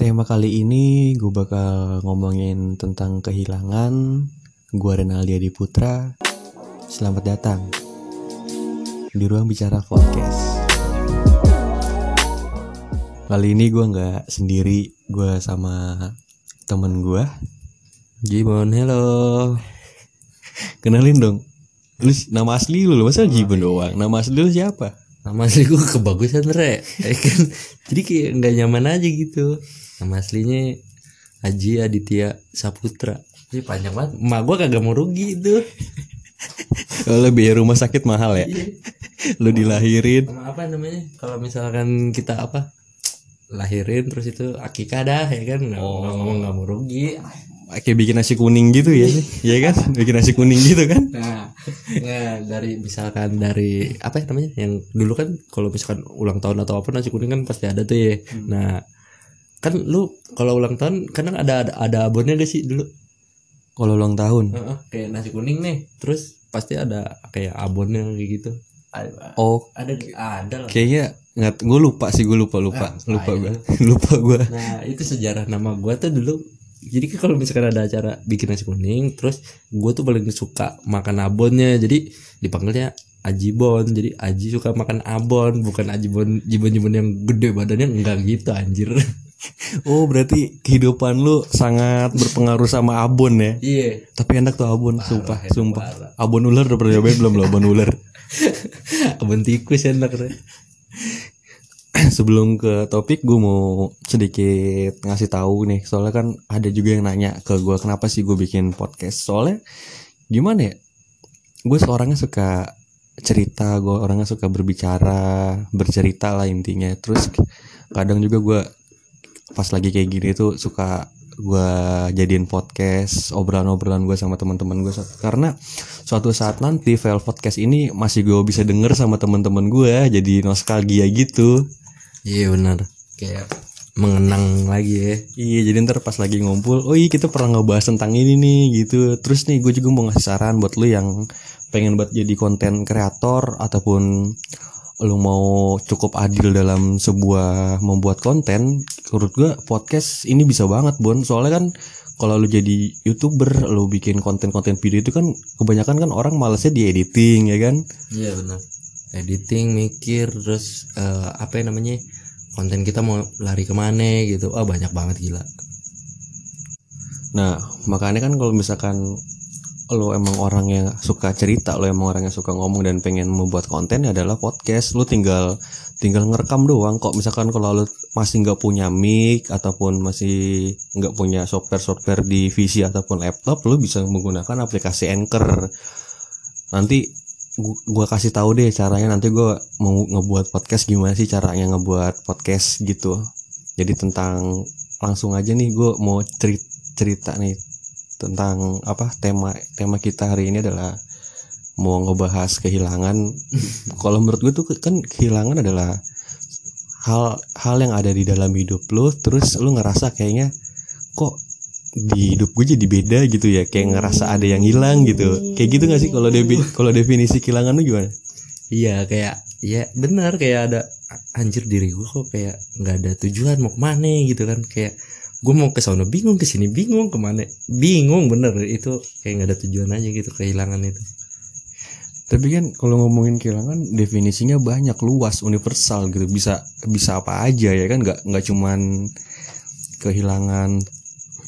Tema kali ini gue bakal ngomongin tentang kehilangan. Gue Renaldi Adi Putra. Selamat datang di ruang bicara podcast. Kali ini gue nggak sendiri, gue sama temen gue. Jibon, hello. Kenalin dong. Lu nama asli lu, masa Jibon doang? Nama asli lu siapa? Nama asli gue kebagusan re, kan? Jadi kayak nggak nyaman aja gitu. Nama aslinya Haji Aditya Saputra. Ini panjang banget. Emak gue kagak mau rugi itu. Kalau biaya rumah sakit mahal ya. lu dilahirin. Sama apa namanya? Kalau misalkan kita apa? lahirin terus itu akikah dah ya kan nggak Oh. nggak mau nggak mau rugi Kayak bikin nasi kuning gitu ya, ya kan? Bikin nasi kuning gitu kan? nah, nah dari misalkan dari apa ya namanya yang dulu kan kalau misalkan ulang tahun atau apa nasi kuning kan pasti ada tuh ya nah kan lu kalau ulang tahun kadang ada ada, ada abonnya gak sih dulu? Kalau ulang tahun. Heeh, kayak nasi kuning nih terus pasti ada kayak abonnya kayak gitu. Ada. Oh, ada ada lah. Kayaknya nggak gue lupa sih gue lupa lupa. Ah, lupa tai gue lupa gue nah itu sejarah nama gua tuh dulu. Jadi kan kalau misalkan ada acara bikin nasi kuning terus gue tuh paling suka makan abonnya. Jadi dipanggilnya Ajibon jadi Aji suka makan abon bukan Ajibon jibon jibon yang gede badannya. Enggak gitu anjir oh berarti kehidupan lu sangat berpengaruh sama abon ya? Iya. Tapi enak tuh abon sumpah itu sumpah. parah. abon ular udah pernah nyobain belum lo abon ular? Abon tikus enak deh sebelum ke topik gue mau sedikit ngasih tahu nih. Soalnya kan ada juga yang nanya ke gue kenapa sih gue bikin podcast? Soalnya gimana ya? Gue seorangnya suka cerita gue orangnya suka berbicara bercerita lah intinya. Terus kadang juga gue pas lagi kayak gini tuh suka gue jadiin podcast obrolan-obrolan gue sama teman-teman gue karena suatu saat nanti file podcast ini masih gue bisa denger sama teman-teman gue jadi nostalgia gitu. Iya benar. Kayak mengenang lagi ya. Iya jadi ntar pas lagi ngumpul Oh iya kita pernah ngebahas tentang ini nih gitu. Terus nih gue juga mau ngasih saran buat lu yang Pengen buat jadi konten kreator Ataupun lu mau cukup adil dalam sebuah membuat konten Menurut gue podcast ini bisa banget Bon. Soalnya kan kalau lu jadi youtuber Lu bikin konten-konten video itu kan Kebanyakan kan orang malesnya di editing ya kan? Iya benar. Editing mikir terus eh, apa ya namanya konten kita mau lari ke mana gitu. Ah banyak banget gila. Nah, makanya kan kalau misalkan lo emang orang yang suka cerita, lo emang orang yang suka ngomong dan pengen membuat konten ya adalah podcast. Lo tinggal tinggal ngerekam doang. Kok misalkan kalau lo masih nggak punya mic ataupun masih nggak punya software-software di PC ataupun laptop, lo bisa menggunakan aplikasi Anchor. Nanti gua kasih tahu deh caranya nanti gua mau ngebuat podcast gimana sih caranya ngebuat podcast gitu. Jadi tentang langsung aja nih gue mau cerita cerita nih tentang apa tema tema kita hari ini adalah mau ngebahas kehilangan. Kalau menurut gue tuh kan kehilangan adalah hal hal yang ada di dalam hidup lo terus lu ngerasa kayaknya kok di hidup gue jadi beda gitu ya kayak ngerasa ada yang hilang gitu. Kayak gitu gak sih kalau defi- kalau definisi kehilangan lu gimana? Iya kayak ya benar kayak ada anjir diri gue kok kayak nggak ada tujuan mau ke mana gitu kan? Kayak gue mau ke sana bingung ke sini bingung ke mana. Bingung bener. Itu kayak nggak ada tujuan aja gitu kehilangan itu. Tapi kan kalau ngomongin kehilangan definisinya banyak luas universal gitu. Bisa bisa apa aja ya kan? Nggak nggak cuman kehilangan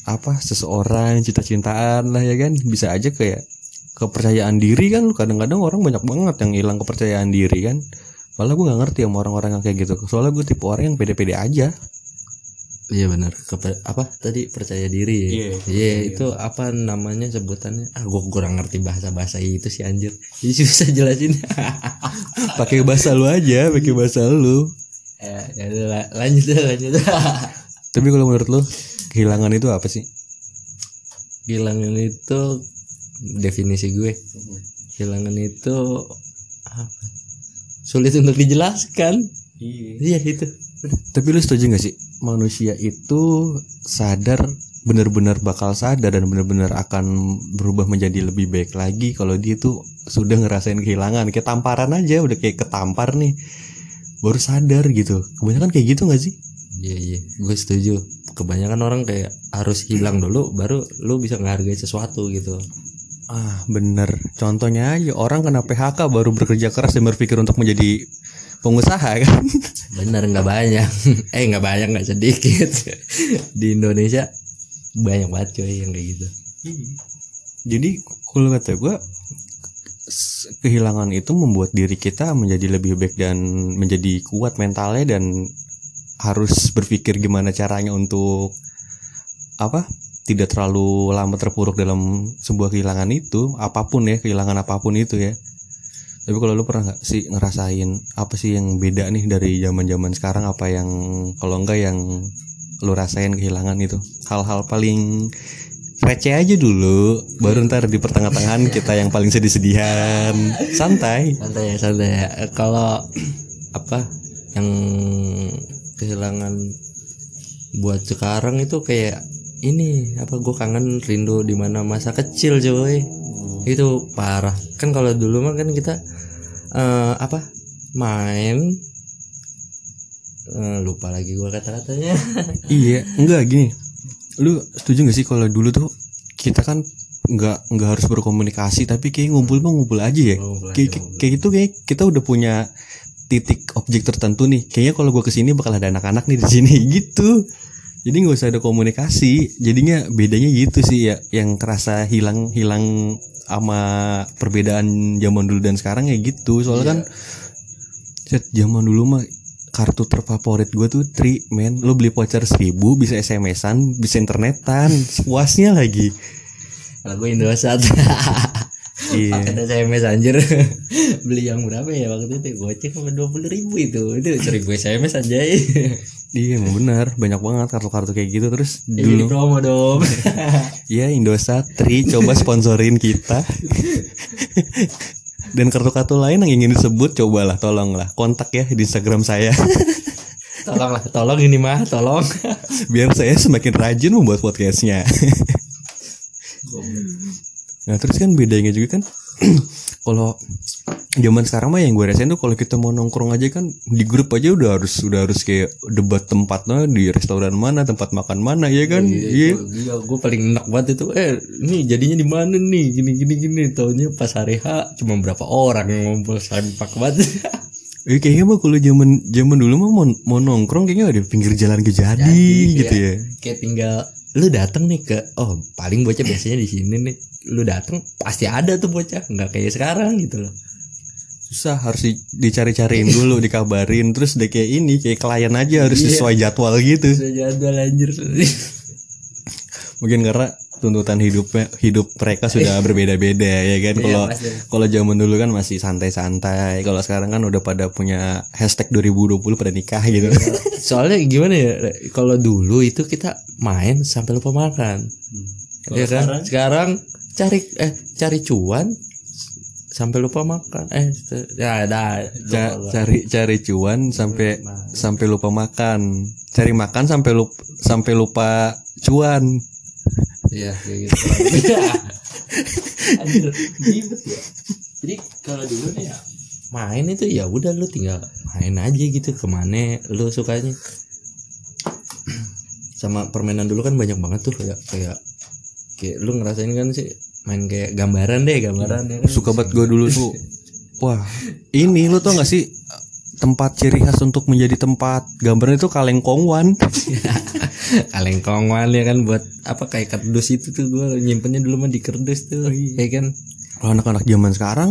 apa seseorang cinta-cintaan lah ya kan? Bisa aja kayak kepercayaan diri kan? Kadang-kadang orang banyak banget yang hilang kepercayaan diri kan? Malah gue nggak ngerti sama orang-orang yang kayak gitu. Soalnya gue tipe orang yang pede-pede aja iya benar. Apa? Tadi percaya diri. Ya Iya. iya itu apa namanya sebutannya? Ah gue kurang ngerti bahasa bahasa itu sih anjir. Jadi susah jelasin. Pakai bahasa lu aja pakai bahasa lu. Ya, ya udah, la- lanjut lanjut. Tapi kalau menurut lu kehilangan itu apa sih? Kehilangan itu definisi gue. Kehilangan itu apa? Sulit untuk dijelaskan. Iya. Itu. Tapi lu setuju gak sih manusia itu sadar benar-benar bakal sadar dan benar-benar akan berubah menjadi lebih baik lagi kalau dia tuh sudah ngerasain kehilangan. Kayak tamparan aja udah kayak ketampar nih. Baru sadar gitu. Kebanyakan kayak gitu gak sih? Iya iya, gue setuju. kebanyakan orang kayak harus hilang dulu baru lu bisa ngehargai sesuatu gitu. Ah bener. Contohnya aja orang kena PHK baru bekerja keras dan berpikir untuk menjadi pengusaha kan? Bener nggak banyak. Eh nggak banyak nggak sedikit. Di Indonesia banyak banget cuy yang kayak gitu. Jadi kalau kata gue kehilangan itu membuat diri kita menjadi lebih baik dan menjadi kuat mentalnya dan harus berpikir gimana caranya untuk apa tidak terlalu lama terpuruk dalam sebuah kehilangan itu apa pun ya kehilangan apa pun itu ya tapi kalau lu pernah nggak sih ngerasain apa sih yang beda nih dari zaman zaman sekarang? Apa yang kalau enggak yang lu rasain kehilangan itu? Hal-hal paling receh aja dulu baru ntar di pertengah-tengahan kita yang paling sedih-sedihan. Santai. Santai ya santai. Ya kalau apa yang kehilangan buat sekarang itu kayak ini apa gue kangen rindu di mana masa kecil coy itu parah. Kan kalau dulu mah kan kita eh, apa main Eh, lupa lagi gue kata-katanya. Iya enggak gini. Lu setuju gak sih kalau dulu tuh kita kan nggak nggak harus berkomunikasi tapi kayak ngumpul mah ngumpul aja ya? Ngumpul aja, kayak kayak- gitu kayak kita udah punya titik objek tertentu nih. Kayaknya kalau gua ke sini bakal ada anak-anak nih di sini gitu. Jadi nggak usah ada komunikasi. Jadinya bedanya gitu sih ya yang kerasa hilang hilang sama perbedaan zaman dulu dan sekarang ya gitu. Soalnya kan set zaman dulu mah kartu terfavorit gue tuh tri men. Lo beli voucher seribu bisa SMS-an bisa internetan puasnya lagi. Kalau gue Indosat. Iya. pakai SMS anjir. Beli yang berapa ya waktu itu? Gocek sama dua puluh ribu itu. Itu seribu SMS aja iya emang benar. Banyak banget kartu-kartu kayak gitu. Terus ya, jadi dulu promo dong. Ya Indosat Tri coba sponsorin kita. Dan kartu-kartu lain yang ingin disebut cobalah tolonglah. Kontak ya di Instagram saya. Tolong lah tolong ini mah tolong. Biar saya semakin rajin membuat podcastnya. Nah terus kan bedanya juga kan kalau zaman sekarang mah yang gue rasain tuh kalau kita mau nongkrong aja kan di grup aja udah harus udah harus kayak debat tempatnya di restoran mana tempat makan mana ya kan? Iya iya gue paling enak banget itu eh ini jadinya di mana nih? Gini gini gini. Taunya pas hari H cuma berapa orang yang ngumpul sempak banget. Eh, kayaknya mah kalau zaman zaman dulu mah mau, mau nongkrong kayaknya ada pinggir jalan Gejadi Jadi, gitu ya. kayak- kayak tinggal lu datang nih ke oh paling bocah biasanya di sini nih. Lu datang pasti ada tuh bocah nggak kayak sekarang gitu loh Susah harus di- dicari-cariin dulu, dikabarin terus udah kayak ini kayak klien aja harus Iya. sesuai jadwal gitu. Bisa jadwal anjir Mungkin karena tuntutan hidupnya hidup mereka sudah berbeda-beda ya kan. Iya, Kalau pasti. kalau zaman dulu kan masih santai-santai. Kalau sekarang kan udah pada punya hashtag 2020 pada nikah gitu. soalnya gimana ya kalau dulu itu kita main sampai lupa makan ya kan sekarang cari eh cari cuan sampai lupa makan eh ya ada Ca- cari cari cuan sampai sampai lupa makan. Cari makan sampai lupa sampai lupa cuan. Iya kayak gitu. Anjir, ribet ya. Jadi kalau dulu nih ya main itu ya udah lu tinggal main aja gitu ke mana lu sukanya. Sama permainan dulu kan banyak banget tuh kayak kayak kayak lu ngerasain kan sih main kayak gambaran deh gambaran deh kan. Suka banget gue dulu tuh. Wah, ini lu tau gak sih tempat ciri khas untuk menjadi tempat gambarnya itu kaleng kongwan. kaleng kongwan ya kan buat apa kayak kardus itu tuh gue nyimpennya dulu mah di kardus tuh ya kan Kalau anak-anak zaman sekarang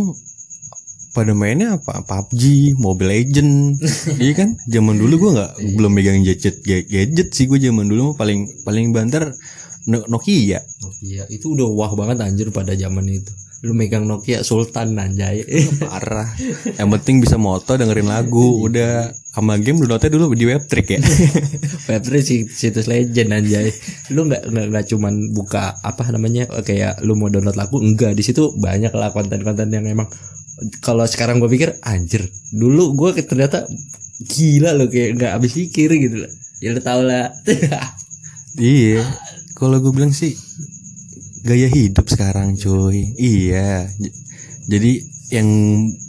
pada mainnya apa PUBG, Mobile Legend, iya kan? Zaman dulu gue nggak belum megang gadget gadget sih gue zaman dulu paling paling banter Nokia. Nokia. Itu udah wah banget anjir pada zaman itu. Lu megang Nokia Sultan anjay. Parah. Yang penting bisa moto dengerin lagu, udah. sama game downloadnya dulu di Webtrick ya. Web3 si- situs legend anjay. Lu nggak nggak cuman buka apa namanya eh, kayak lu mau download lagu enggak. Di situ banyak lah konten-konten yang emang kalau sekarang gue pikir anjir dulu gue ternyata gila loh kayak nggak habis pikir gitu lah ya lu tau lah. Iya. Kalau gue bilang sih gaya hidup sekarang cuy. Iya. Jadi yang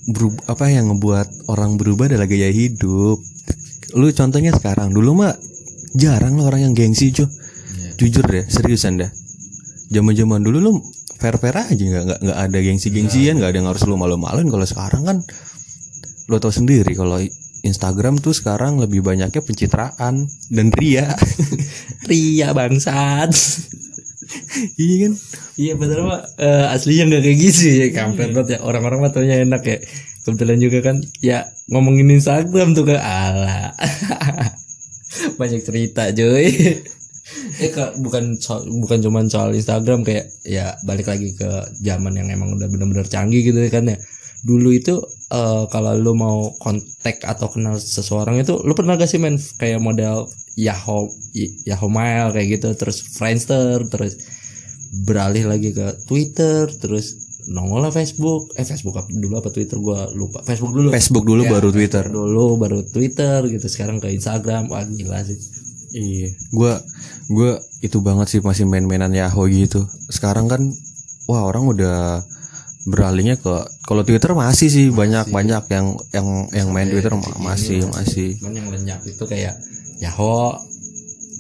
beru- apa yang ngebuat orang berubah adalah gaya hidup. Lu contohnya sekarang dulu mah jarang lah orang yang gengsi cuy Iya. jujur deh seriusan dah zaman zaman dulu lu fair fair aja nggak nggak nggak ada gengsi gengsian nggak ada yang harus lu malu maluin kalau sekarang kan lo tau sendiri kalau Instagram tuh sekarang lebih banyaknya pencitraan dan ria Ria bangsat. iya kan iya bener mah eh, aslinya nggak kayak gitu ya kampret banget ya orang-orang mah taunya enak ya. Kebetulan juga kan ya ngomongin Instagram tuh ke ala. Banyak cerita cuy. eh Kak, bukan soal, bukan cuman soal Instagram kayak ya balik lagi ke zaman yang emang udah bener-bener canggih gitu kan ya. Dulu itu eh, kalau lu mau kontak atau kenal seseorang itu lu pernah gak sih main kayak model Yahoo Yahoo Mail kayak gitu terus Friendster terus beralih lagi ke Twitter terus nongol lah Facebook. Eh Facebook apa dulu apa Twitter? Gua lupa. Facebook dulu. Facebook dulu Ya, baru Twitter. dulu baru Twitter gitu. Sekarang ke Instagram. Wah gila sih. Iya, gua gua itu banget sih masih main-mainan Yahoo gitu. Sekarang kan wah orang udah beralihnya ke kalau Twitter masih sih banyak-banyak yang yang yang main Twitter ma- masih masih. cuman yang lenyap itu kayak Yahoo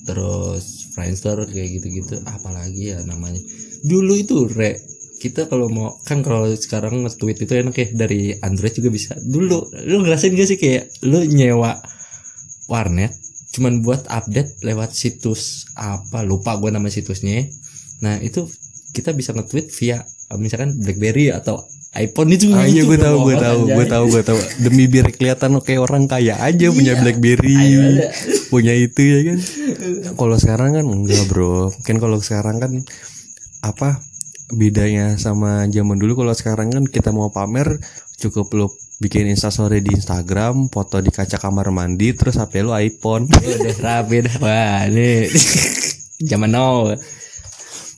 terus Friendster kayak gitu-gitu. Apalagi ya namanya. Dulu itu re kita kalau mau kan kalau sekarang nge-tweet itu enak ya dari Android juga bisa. Dulu lu ngerasain gak sih kayak lu nyewa warnet cuman buat update lewat situs apa lupa gua nama situsnya. Nah itu kita bisa nge-tweet via misalkan BlackBerry atau iPhone itu Ah, iya gue tahu gue tahu gue tahu gue tahu. Demi biar kelihatan kayak orang kaya aja punya BlackBerry ada. punya itu ya kan? Kalau sekarang kan enggak bro. Kan kalau sekarang kan apa bedanya sama zaman dulu. Kalau sekarang kan kita mau pamer cukup lu bikin instastory di Instagram foto di kaca kamar mandi terus HP lu iPhone. Udah rapi dah wah ini zaman now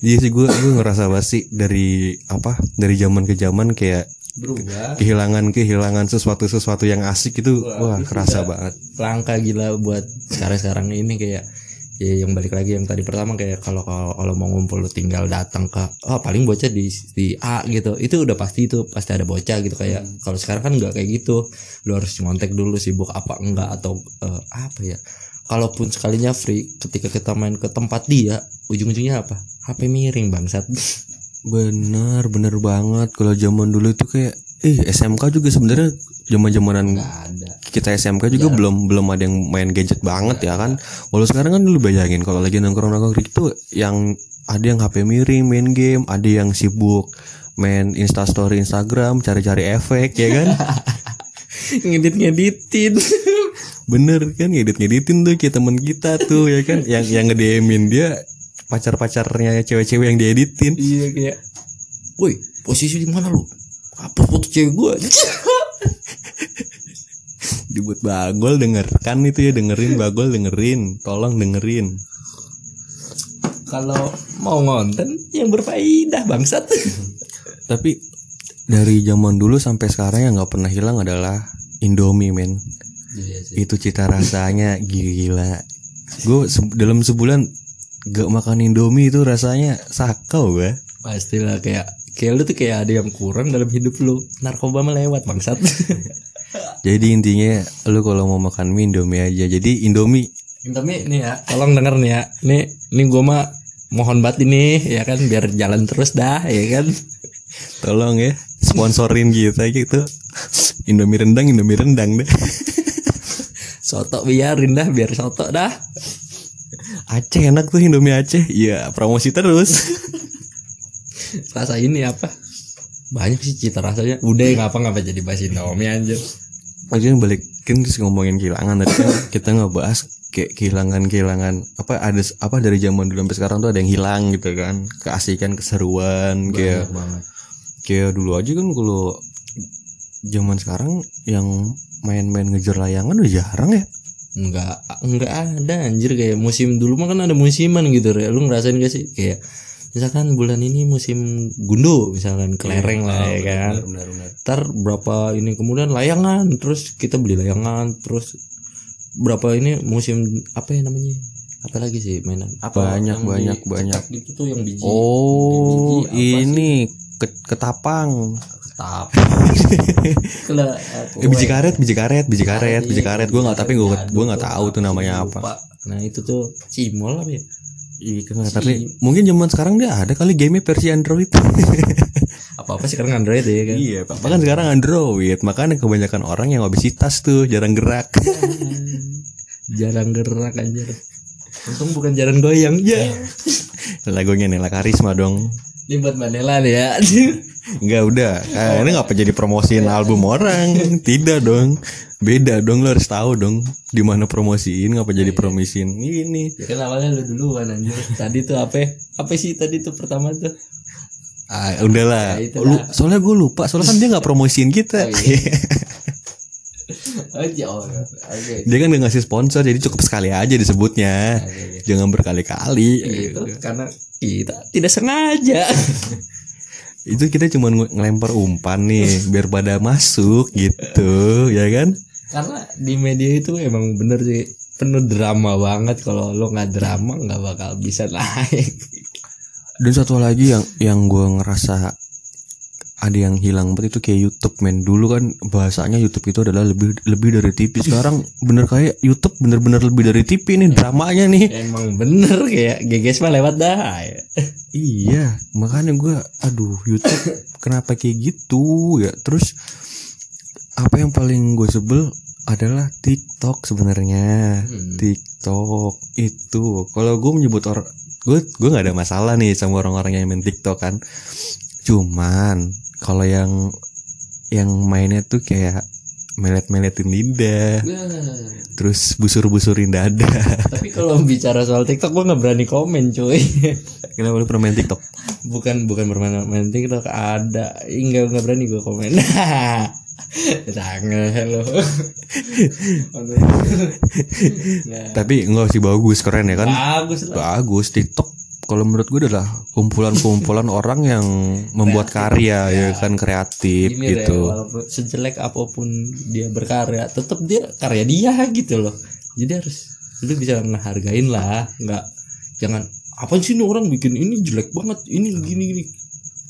Iya sih gue gue ngerasa basi dari apa dari zaman ke zaman kayak berubah. kehilangan kehilangan sesuatu sesuatu yang asik itu wah kerasa banget. langka gila buat sekarang sekarang ini kayak ya yang balik lagi yang tadi pertama kayak kalau kalau mau ngumpul lu tinggal datang ke oh paling bocah di di A gitu. Itu udah pasti itu pasti ada bocah gitu kayak kalau sekarang kan nggak kayak gitu. Lu harus ngontek dulu sibuk apa enggak atau eh, apa ya kalaupun sekalinya free ketika kita main ke tempat dia ujung-ujungnya apa? HP miring bangsat. Bener bener banget. Kalau zaman dulu itu kayak eh SMK juga sebenarnya zaman zamanan kita SMK juga belum belum ada yang main gadget banget ya kan. Walau sekarang kan dulu bayangin kalau lagi nongkrong nongkrong gitu yang ada yang HP miring main game ada yang sibuk main instastory Instagram cari-cari efek ya kan? Ngedit ngeditin bener kan ngedit ngeditin tuh kayak temen kita tuh ya kan? Yang yang nge-DM-in dia pacar pacarnya cewek-cewek yang dieditin. Iya kayak woi posisi di mana lu? Apa foto cewek gua. Dibuat bagol dengarkan itu ya dengerin bagol dengerin. Tolong dengerin. Kalau mau ngonten yang berfaedah bangsat. Tapi dari zaman dulu sampai sekarang yang nggak pernah hilang adalah Indomie men iya sih. Itu cita rasanya gila gue dalam sebulan gak makan Indomie itu rasanya sakau gue pastilah kayak kayak lu tuh kayak ada yang kurang dalam hidup lu. Narkoba melewat bangsat. Jadi intinya lu kalau mau makan mie Indomie aja. Jadi Indomie. Indomie nih ya tolong denger nih ya. Nih nih gua mah mohon banget ini ya kan biar jalan terus dah ya kan. Tolong ya sponsorin kita gitu. Indomie rendang Indomie rendang deh soto biarin dah biar soto dah. Aceh enak tuh Indomie Aceh. Iya promosi terus. Rasa ini apa? Banyak sih cita rasanya. Udah ngapa ngapa jadi bahas Indomie anjir? Akhirnya balik kan terus ngomongin kehilangan. Tadi kan kita ngebahas kayak kehilangan kehilangan apa ada apa dari zaman dulu sampai sekarang tuh ada yang hilang gitu kan. Keasikan keseruan kayak banget. kayak dulu aja kan kalau zaman sekarang yang main-main ngejar layangan udah jarang ya Enggak, enggak ada anjir kayak musim dulu mah kan ada musiman gitu ya. Lu ngerasain gak sih kayak misalkan bulan ini musim gundu misalkan kelereng lah ya kan. benar benar Ntar berapa ini kemudian layangan terus kita beli layangan terus berapa ini musim apa ya namanya? Apa lagi sih mainan? Apa Banyak, banyak, banyak. Gitu tuh yang biji. oh Biji sih? ini ke- ketapang Ketap. Kela- eh, biji karet biji karet biji karet biji karet. Gue nggak tapi gue gue nggak tahu tuh namanya apa. Nah itu tuh cimol apa ya? Iya tapi mungkin zaman sekarang dia ada kali game versi Android. apa apa sekarang Android ya kan? Iya, papa kan sekarang Android, makanya kebanyakan orang yang obesitas tuh jarang gerak. jarang gerak anjir. Untung bukan jarang goyang. Ya Lagunya Nela Karisma dong. Ini buat Manela nih ya Enggak udah. Ah, ini ngapa jadi promosiin album orang? Tidak dong. Beda dong lo harus tahu dong di mana promosiin ngapa jadi promosiin ini. ya kan awalnya lu duluan anjir tadi tuh apa apa sih tadi tuh pertama tuh Ah, udahlah. Ya. Lu, soalnya gue lupa, soalnya kan dia nggak promosiin kita. oh iya oh, oke dia kan nggak ngasih sponsor, jadi cukup sekali aja disebutnya. Jangan berkali-kali. itu karena kita tidak sengaja Itu kita cuma nge- ngelempar umpan nih, biar pada masuk gitu, ya kan? karena di media itu emang bener sih penuh drama banget kalau lo nggak drama nggak bakal bisa naik Dan satu lagi yang yang gue ngerasa ada yang hilang banget itu kayak YouTube men. Dulu kan bahasanya YouTube itu adalah lebih lebih dari TV sekarang bener kayak YouTube bener-bener lebih dari TV nih dramanya nih. Emang bener kayak geges mah lewat dah ya. iya makanya gue aduh YouTube kenapa kayak gitu ya. Terus apa yang paling gue sebel adalah TikTok sebenarnya. Hmm. TikTok itu kalau gue menyebut orang gue gue nggak ada masalah nih sama orang-orang yang main TikTok kan. Cuman kalau yang yang mainnya tuh kayak melet-meletin lidah terus busur-busurin dada. Tapi kalau bicara soal TikTok gue nggak berani komen cuy. Kenapa lu pernah main TikTok? Bukan bukan bermain main TikTok ada. Enggak nggak berani gue komen. Jangan lo Nah, tapi enggak sih bagus keren ya kan? Bagus lah. Bagus TikTok kalau menurut gue adalah kumpulan-kumpulan orang yang membuat karya ya kan kreatif ini deh gitu. walaupun sejelek apa pun dia berkarya tetap dia karya dia gitu loh. Jadi harus lu bisa ngehargain lah nggak jangan apa sih ini orang bikin ini jelek banget ini gini gini.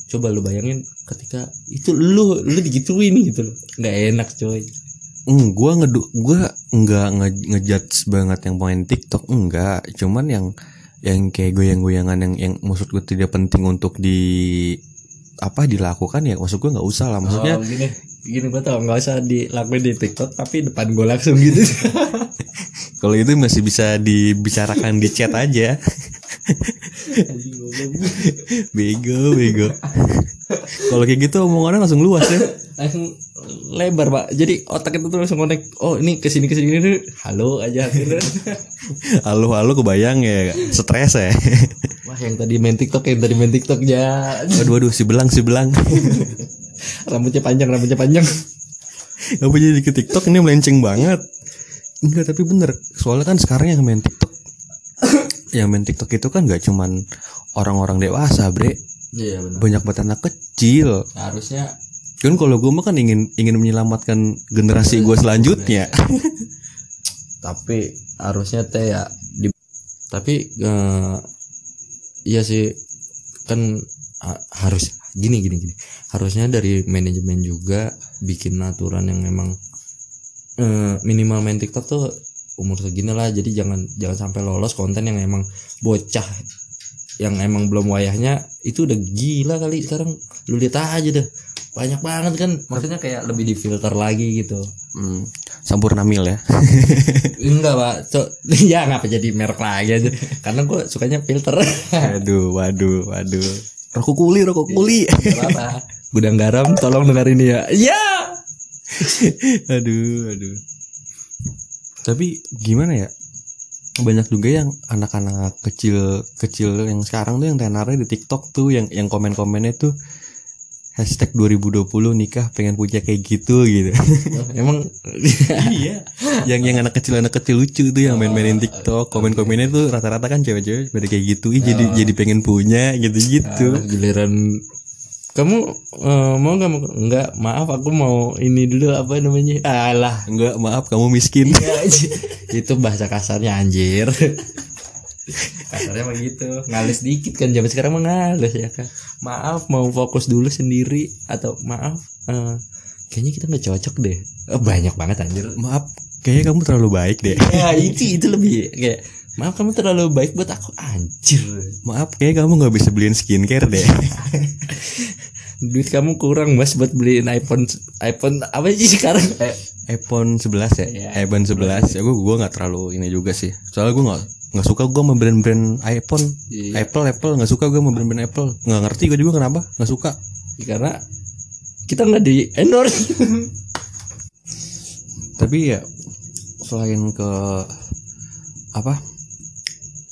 Coba lu bayangin ketika itu lu lu digituin gitu loh. Nggak enak coy. Hmm, gua ngedu gua enggak nge ngejudge banget yang main TikTok enggak, cuman yang yang kayak goyang-goyangan yang yang maksud gue tidak penting untuk di apa dilakukan ya maksud gue nggak usah lah maksudnya oh, gini gini gua tau nggak usah dilakuin di TikTok tapi depan gue langsung gitu kalau itu masih bisa dibicarakan di chat aja. Bego bego. Kalau kayak gitu omongannya langsung luas ya. Langsung lebar pak. Jadi otak itu tuh langsung connect. Oh ini ke sini ke sini ini. Halo aja. Halo halo kebayang ya. Stres ya. Wah yang tadi main tiktok yang tadi main tiktok ya aduh aduh si belang si belang. Rambutnya panjang rambutnya panjang. Apa jadi ke TikTok? Ini melenceng banget. Enggak tapi bener. Soalnya kan sekarang yang main TikTok yang main TikTok itu kan nggak cuman orang-orang dewasa bre. Iya benar. Banyak banget anak kecil. Harusnya kan kalau gue mah kan ingin ingin menyelamatkan generasi gue selanjutnya. Tapi harusnya teh ya di tapi eh, iya sih kan ha- harus gini gini gini. Harusnya dari manajemen juga bikin aturan yang memang eh, minimal main TikTok tuh umur segini lah jadi jangan jangan sampai lolos konten yang emang bocah yang emang belum wayahnya itu udah gila kali sekarang lu lihat aja deh banyak banget kan maksudnya kayak lebih difilter lagi gitu hmm, sampurna mil ya Enggak pak, Cok. ya ngapa jadi merek lagi aja? Karena gue sukanya filter. aduh waduh waduh rokok kuli rokok kuli apa. Gudang garam, tolong dengar ini ya. Ya. aduh aduh tapi gimana ya? Banyak juga yang anak-anak kecil kecil yang sekarang tuh yang tenarnya di TikTok tuh yang yang komen-komennya tuh hashtag 2020 nikah pengen punya kayak gitu gitu. Emang? Iya. Yang yang anak kecil anak kecil lucu tuh yang main-mainin TikTok komen-komennya tuh rata-rata kan cewek-cewek pada kayak gitu ih jadi jadi pengen punya gitu-gitu. Giliran kamu eh, mau nggak mau enggak maaf aku mau ini dulu apa namanya? Alah. Enggak maaf kamu miskin. Ya, itu bahasa kasarnya anjir. Kasarnya mah gitu. Ngalis dikit kan zaman sekarang mah ngalis ya kan? Maaf mau fokus dulu sendiri atau maaf eh, kayaknya kita nggak cocok deh. Eh, banyak banget anjir. Maaf kayaknya kamu terlalu baik deh. Ya itu itu lebih kayak maaf kamu terlalu baik buat aku. Anjir. Maaf kayak kamu nggak bisa beliin skincare deh duit kamu kurang mas buat beliin iPhone iPhone apa sih sekarang? Eh, iPhone 11 ya? Iya, iPhone 11 ya gue gue nggak terlalu ini juga sih. Soalnya gue nggak nggak suka gue sama brand-brand iPhone. Iya. Apple Apple nggak suka gue sama brand-brand Apple. Nggak ngerti gue juga kenapa nggak suka. Karena kita nggak di endorse. Tapi ya selain ke apa?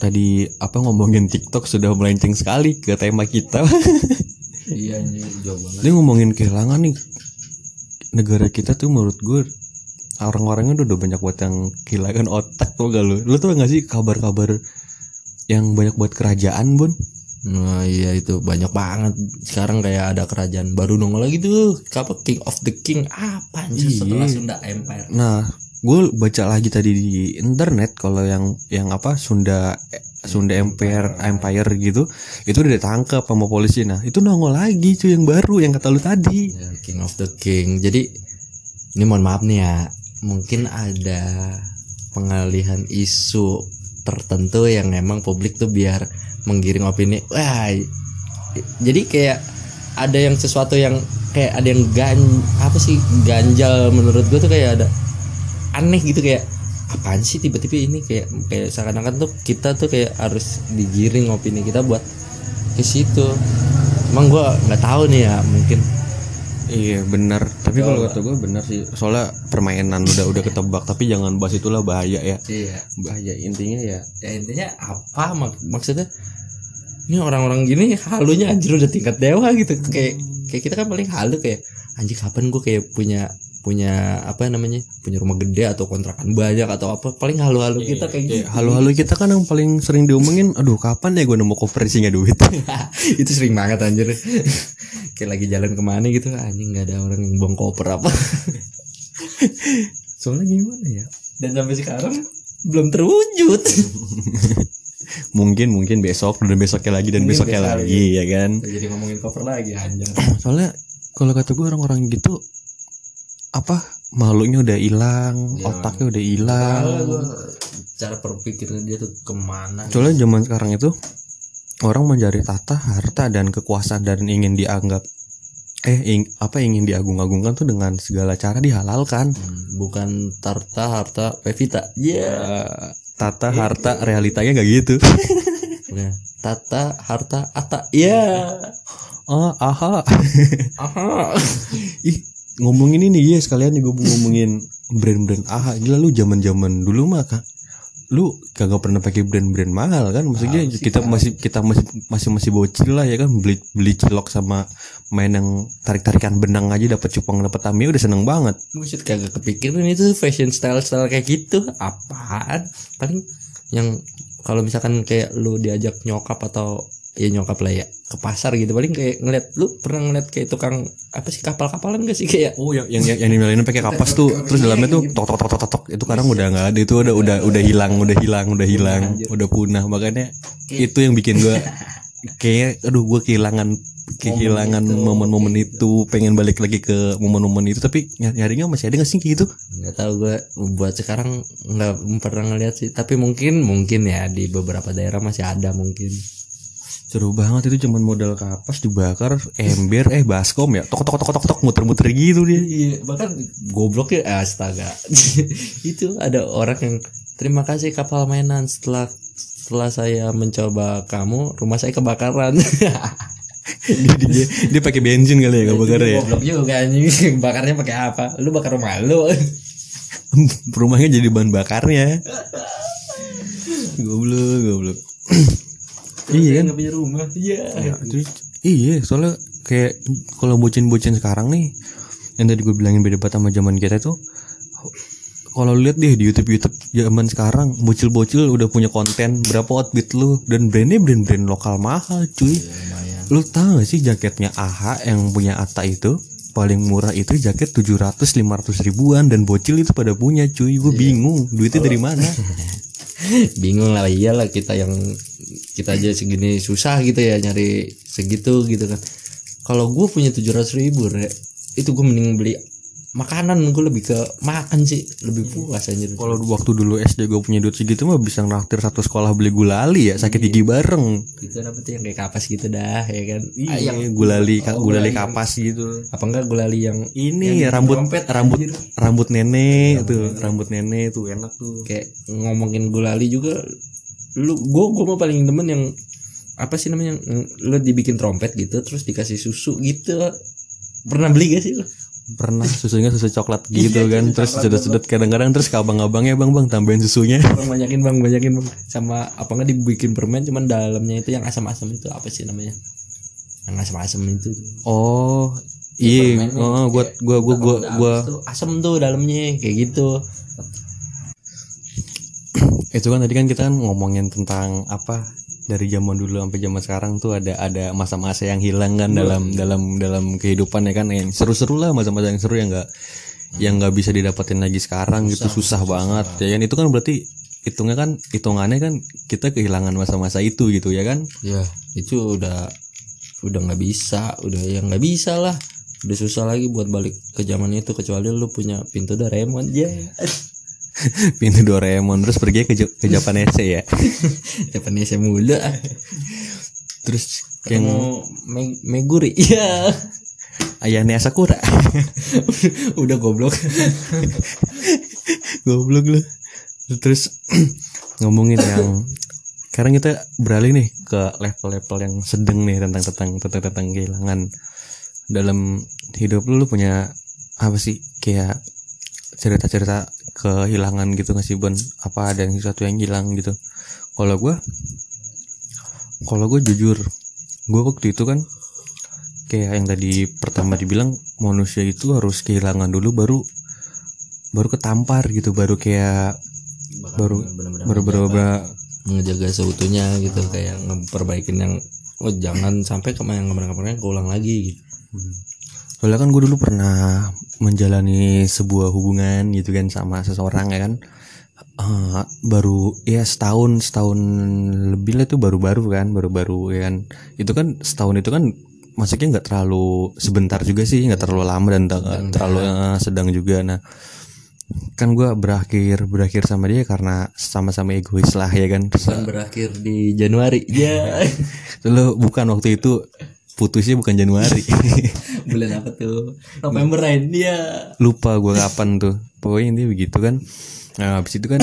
Tadi apa ngomongin TikTok sudah melenceng sekali ke tema kita iya ini jauh banget. Dia ngomongin kehilangan nih negara kita tuh menurut gue orang-orangnya udah, udah banyak buat yang kehilangan otak tuh gak lu? Lu tuh gak sih kabar-kabar yang banyak buat kerajaan bun? Nah iya itu banyak banget. Sekarang kayak ada kerajaan baru nongol lagi tuh. Apa King of the King? Apa Iya. anjir setelah Sunda Empire. Nah gue baca lagi tadi di internet kalau yang yang apa Sunda Sunda Empire Empire gitu itu udah ditangkap sama polisi. Nah itu nongol lagi cuy yang baru yang kata lu tadi. Ya, King of the King. Jadi ini mohon maaf nih ya Mungkin ada pengalihan isu tertentu yang emang publik tuh biar menggiring opini. Wah jadi kayak ada yang sesuatu yang kayak ada yang gan apa sih ganjal menurut gue tuh kayak ada aneh gitu kayak apaan sih tiba-tiba ini kayak kayak seakan-akan tuh kita tuh kayak harus digiring opini kita buat ke situ emang gue nggak tahu nih ya mungkin Iya benar. Tapi kalau kata gue benar sih. Soalnya permainan udah udah ketebak. Tapi jangan bahas itulah bahaya ya. iya Bahaya intinya ya. ya intinya apa mak maksudnya ini orang-orang gini halunya anjir udah tingkat dewa gitu kayak kayak kita kan paling halu kayak anjir kapan gue kayak punya punya apa namanya punya rumah gede atau kontrakan banyak atau apa paling halu-halu kita kayak gitu Halo-halo kita kan yang paling sering diomongin. Aduh kapan ya gue nemu konversinya duit. itu sering banget anjir kayak lagi jalan ke mana gitu anjing nggak ada orang yang buang koper apa Soalnya gimana ya? dan sampai sekarang belum terwujud Mungkin mungkin besok dan besoknya lagi dan Mungkin besoknya besok lagi ya kan. jadi ngomongin koper lagi anjir Soalnya kalau kata gue orang-orang gitu apa makhluknya udah hilang, Ya. otaknya udah hilang. cara berpikirnya dia tuh ke mana Soalnya zaman sekarang itu orang mencari tata, harta dan kekuasaan dan ingin dianggap eh ing- apa ingin diagung-agungkan tuh dengan segala cara dihalalkan. Hmm, bukan tarta harta pevita ya Eh, tata, harta, realitanya nggak gitu. Bukan. tata harta ata ya oh, aha. aha Ih, ngomongin ini ya sekalian nih gue ngomongin brand-brand aha. Gila lu zaman-zaman dulu mah Kak. Lu kagak pernah pakai brand-brand mahal kan? Maksudnya kita masih kita masih masih masih bocil lah ya kan beli beli cilok sama main yang tarik-tarikan benang aja dapat cupang dapat Tamiya udah seneng banget. Buset kagak kepikiran itu fashion style style kayak gitu apaan paling yang kalau misalkan kayak lu diajak nyokap atau ya nyokap lah ya ke pasar gitu. Paling kayak ngeliat lu pernah ngeliat kayak tukang apa sih kapal-kapalan gak sih? Kayak Oh yang yang yang, yang dimiliki pakai kapas tuh terus dalamnya tuh tok tok tok tok tok, itu kadang udah nggak ada itu udah udah udah hilang udah hilang udah hilang udah punah. Makanya itu yang bikin gua kayak aduh gua kehilangan kehilangan momen-momen itu pengen balik lagi ke momen-momen itu. Tapi ny- nyarinya masih ada nggak sih kayak gitu? Nggak tahu gue buat sekarang nggak pernah ngeliat sih. Tapi mungkin mungkin ya di beberapa daerah masih ada mungkin seru banget itu cuman modal kapas dibakar ember eh baskom ya. Tok tok tok tok tok muter-muter gitu dia. Iya bahkan goblok ya astaga. Itu ada orang yang terima kasih kapal mainan setelah setelah saya mencoba kamu rumah saya kebakaran. Dia dia, dia pakai bensin kali ya nggak bakar ya? Goblok juga anjing. Bakarnya pakai apa? Lu bakar rumah lu. Rumahnya jadi bahan bakarnya. Goblok goblok iya kan? punya rumah. Iya. Ya, terus iya soalnya kayak kalau bocin-bocin sekarang nih yang tadi gue bilangin beda banget sama zaman kita tuh kalau lihat deh di YouTube YouTube zaman sekarang bocil-bocil udah punya konten berapa outfit lu dan brandnya brand-brand lokal mahal cuy. Lu tahu gak sih jaketnya AHA yang punya Ata itu? Paling murah itu jaket 700 500 ribuan dan bocil itu pada punya cuy. Gue bingung duitnya dari mana bingung lah iyalah kita yang kita aja segini susah gitu ya nyari segitu gitu kan. Kalau gue punya tujuh ratus ribu Re, itu gue mending beli makanan gue lebih ke makan sih lebih puas anjir Kalau waktu dulu SD gue punya duit segitu mah bisa nraktir satu sekolah beli gulali ya sakit gigi bareng. itu apa tuh yang kayak kapas gitu dah ya kan Ah, Iya, yang gulali Oh, gulali gulali. kapas gitu. apa enggak gulali yang Ini Yang rambut dompet, rambut anjir. rambut nenek tuh, rambut nenek tuh enak tuh. kayak ngomongin gulali juga lu gue gue mau paling demen yang apa sih namanya yang lu dibikin trompet gitu terus dikasih susu gitu pernah beli gak sih lu Pernah susunya susu coklat gitu Iya, kan, terus sedot-sedot kadang-kadang terus ke abang-abangnya bang bang tambahin susunya. Bang, banyakin bang banyakin bang. Sama apa nggak dibikin permen cuman dalamnya itu yang asam-asam itu apa sih namanya? Yang asam-asam itu. Oh, iya, permennya. Oh, gua gua gua gua. gua asam tuh dalamnya kayak gitu itu kan tadi kan kita kan ngomongin tentang apa dari zaman dulu sampai zaman sekarang tuh ada ada masa-masa yang hilang kan dalam dalam dalam kehidupan ya kan. Yang seru-seru lah masa-masa yang seru yang enggak yang nggak bisa didapetin lagi sekarang gitu. Susah, banget. Ya kan? Itu kan berarti hitungnya kan hitungannya kan kita kehilangan masa-masa itu gitu ya kan? Ya itu udah udah nggak bisa udah yang nggak bisa lah. Udah susah lagi buat balik ke zaman itu kecuali lu punya pintu Doraemon. Ya pintu Doraemon. Terus pergi ke ke Japanese ya? Japanese mulu terus yang mau Me- Meguri. Ya ayahnya Sakura. Udah goblok. Goblok lu. Terus ngomongin yang sekarang kita beralih nih ke level-level yang sedang nih tentang tentang tentang tentang kehilangan dalam hidup lu, lu punya apa sih? Kayak cerita-cerita kehilangan gitu nggak sih Bon? Apa ada yang sesuatu yang hilang gitu? Kalau gua kalau gue jujur gue waktu itu kan kayak yang tadi pertama dibilang manusia itu harus kehilangan dulu baru baru ketampar gitu baru kayak baru baru baru baru- ngejaga seutuhnya gitu kayak ngeperbaikin yang oh jangan sampai kemarin kemarin keulang lagi gitu. Soalnya kan gue dulu pernah menjalani sebuah hubungan gitu kan sama seseorang ya kan. Eh, baru ya setahun setahun lebih lah itu baru-baru kan baru-baru ya kan. Itu kan setahun itu kan maksudnya nggak terlalu sebentar juga sih nggak terlalu lama dan tak- terlalu eh, sedang juga. Nah kan gue berakhir berakhir sama dia karena sama-sama egois lah ya kan. Terus, berakhir di Januari. Ya. Lo bukan waktu itu putusnya bukan Januari. bulan apa tuh November lain dia Lupa gue kapan tuh. Pokoknya intinya begitu kan. Nah, habis itu kan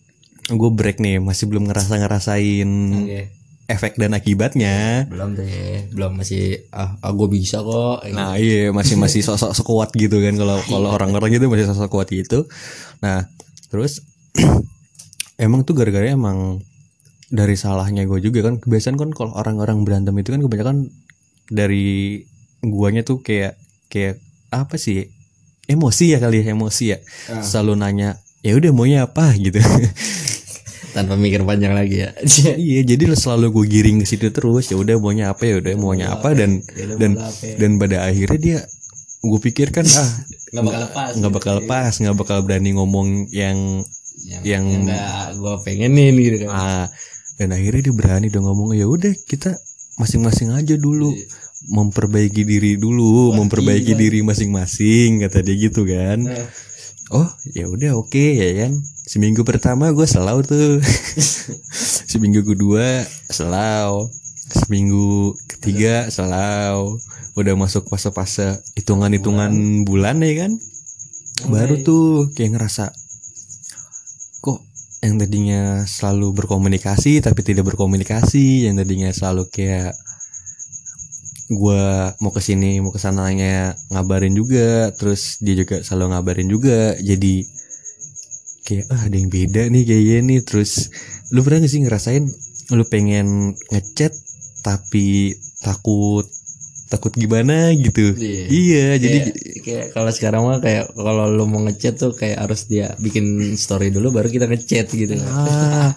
gue break nih, masih belum ngerasa ngerasain Oke. efek dan akibatnya. belum deh belum masih ah, ah gue bisa kok Nah, iya masih masih sosok sekuat gitu kan kalau kalau orang-orang gitu masih sosok kuat gitu. Nah, terus emang tuh gara-gara emang dari salahnya gue juga kan kebiasaan kan kalau orang-orang berantem itu kan kebanyakan dari guanya tuh kayak kayak apa sih? Emosi ya kali ya emosi ya. Ah. selalu nanya ya udah maunya apa? Gitu. Tanpa mikir panjang lagi ya. Iya jadi selalu gue giring ke situ terus. Ya udah maunya apa? Ya udah maunya apa? Dan Ya udah, dan ya. dan pada akhirnya dia gue pikir kan ah nggak bakal lepas nggak bakal lepas nggak bakal berani ngomong yang yang yang- yang gue pengenin gitu kan. Ah dan akhirnya dia berani dong ngomong ya udah kita masing-masing aja dulu. Memperbaiki diri dulu memperbaiki gila. diri masing-masing kata dia gitu kan. Nah, oh ya udah oke ya kan. Seminggu pertama gue selau tuh. Seminggu kedua selau. Seminggu ketiga selau. Udah masuk fase-fase hitungan-hitungan bulan. ya kan. Baru tuh kayak ngerasa yang tadinya selalu berkomunikasi tapi tidak berkomunikasi yang tadinya selalu kayak gua mau ke sini mau ke sananya ngabarin juga terus dia juga selalu ngabarin juga. Jadi kayak ah ada yang beda nih kayaknya nih. Terus lu pernah gak sih ngerasain lu pengen ngechat tapi takut takut gimana gitu. Iya. iya jadi kayak, kayak kalau sekarang mah kayak kalau lo mau ngechat tuh kayak harus dia bikin story dulu baru kita ngechat gitu. Ah,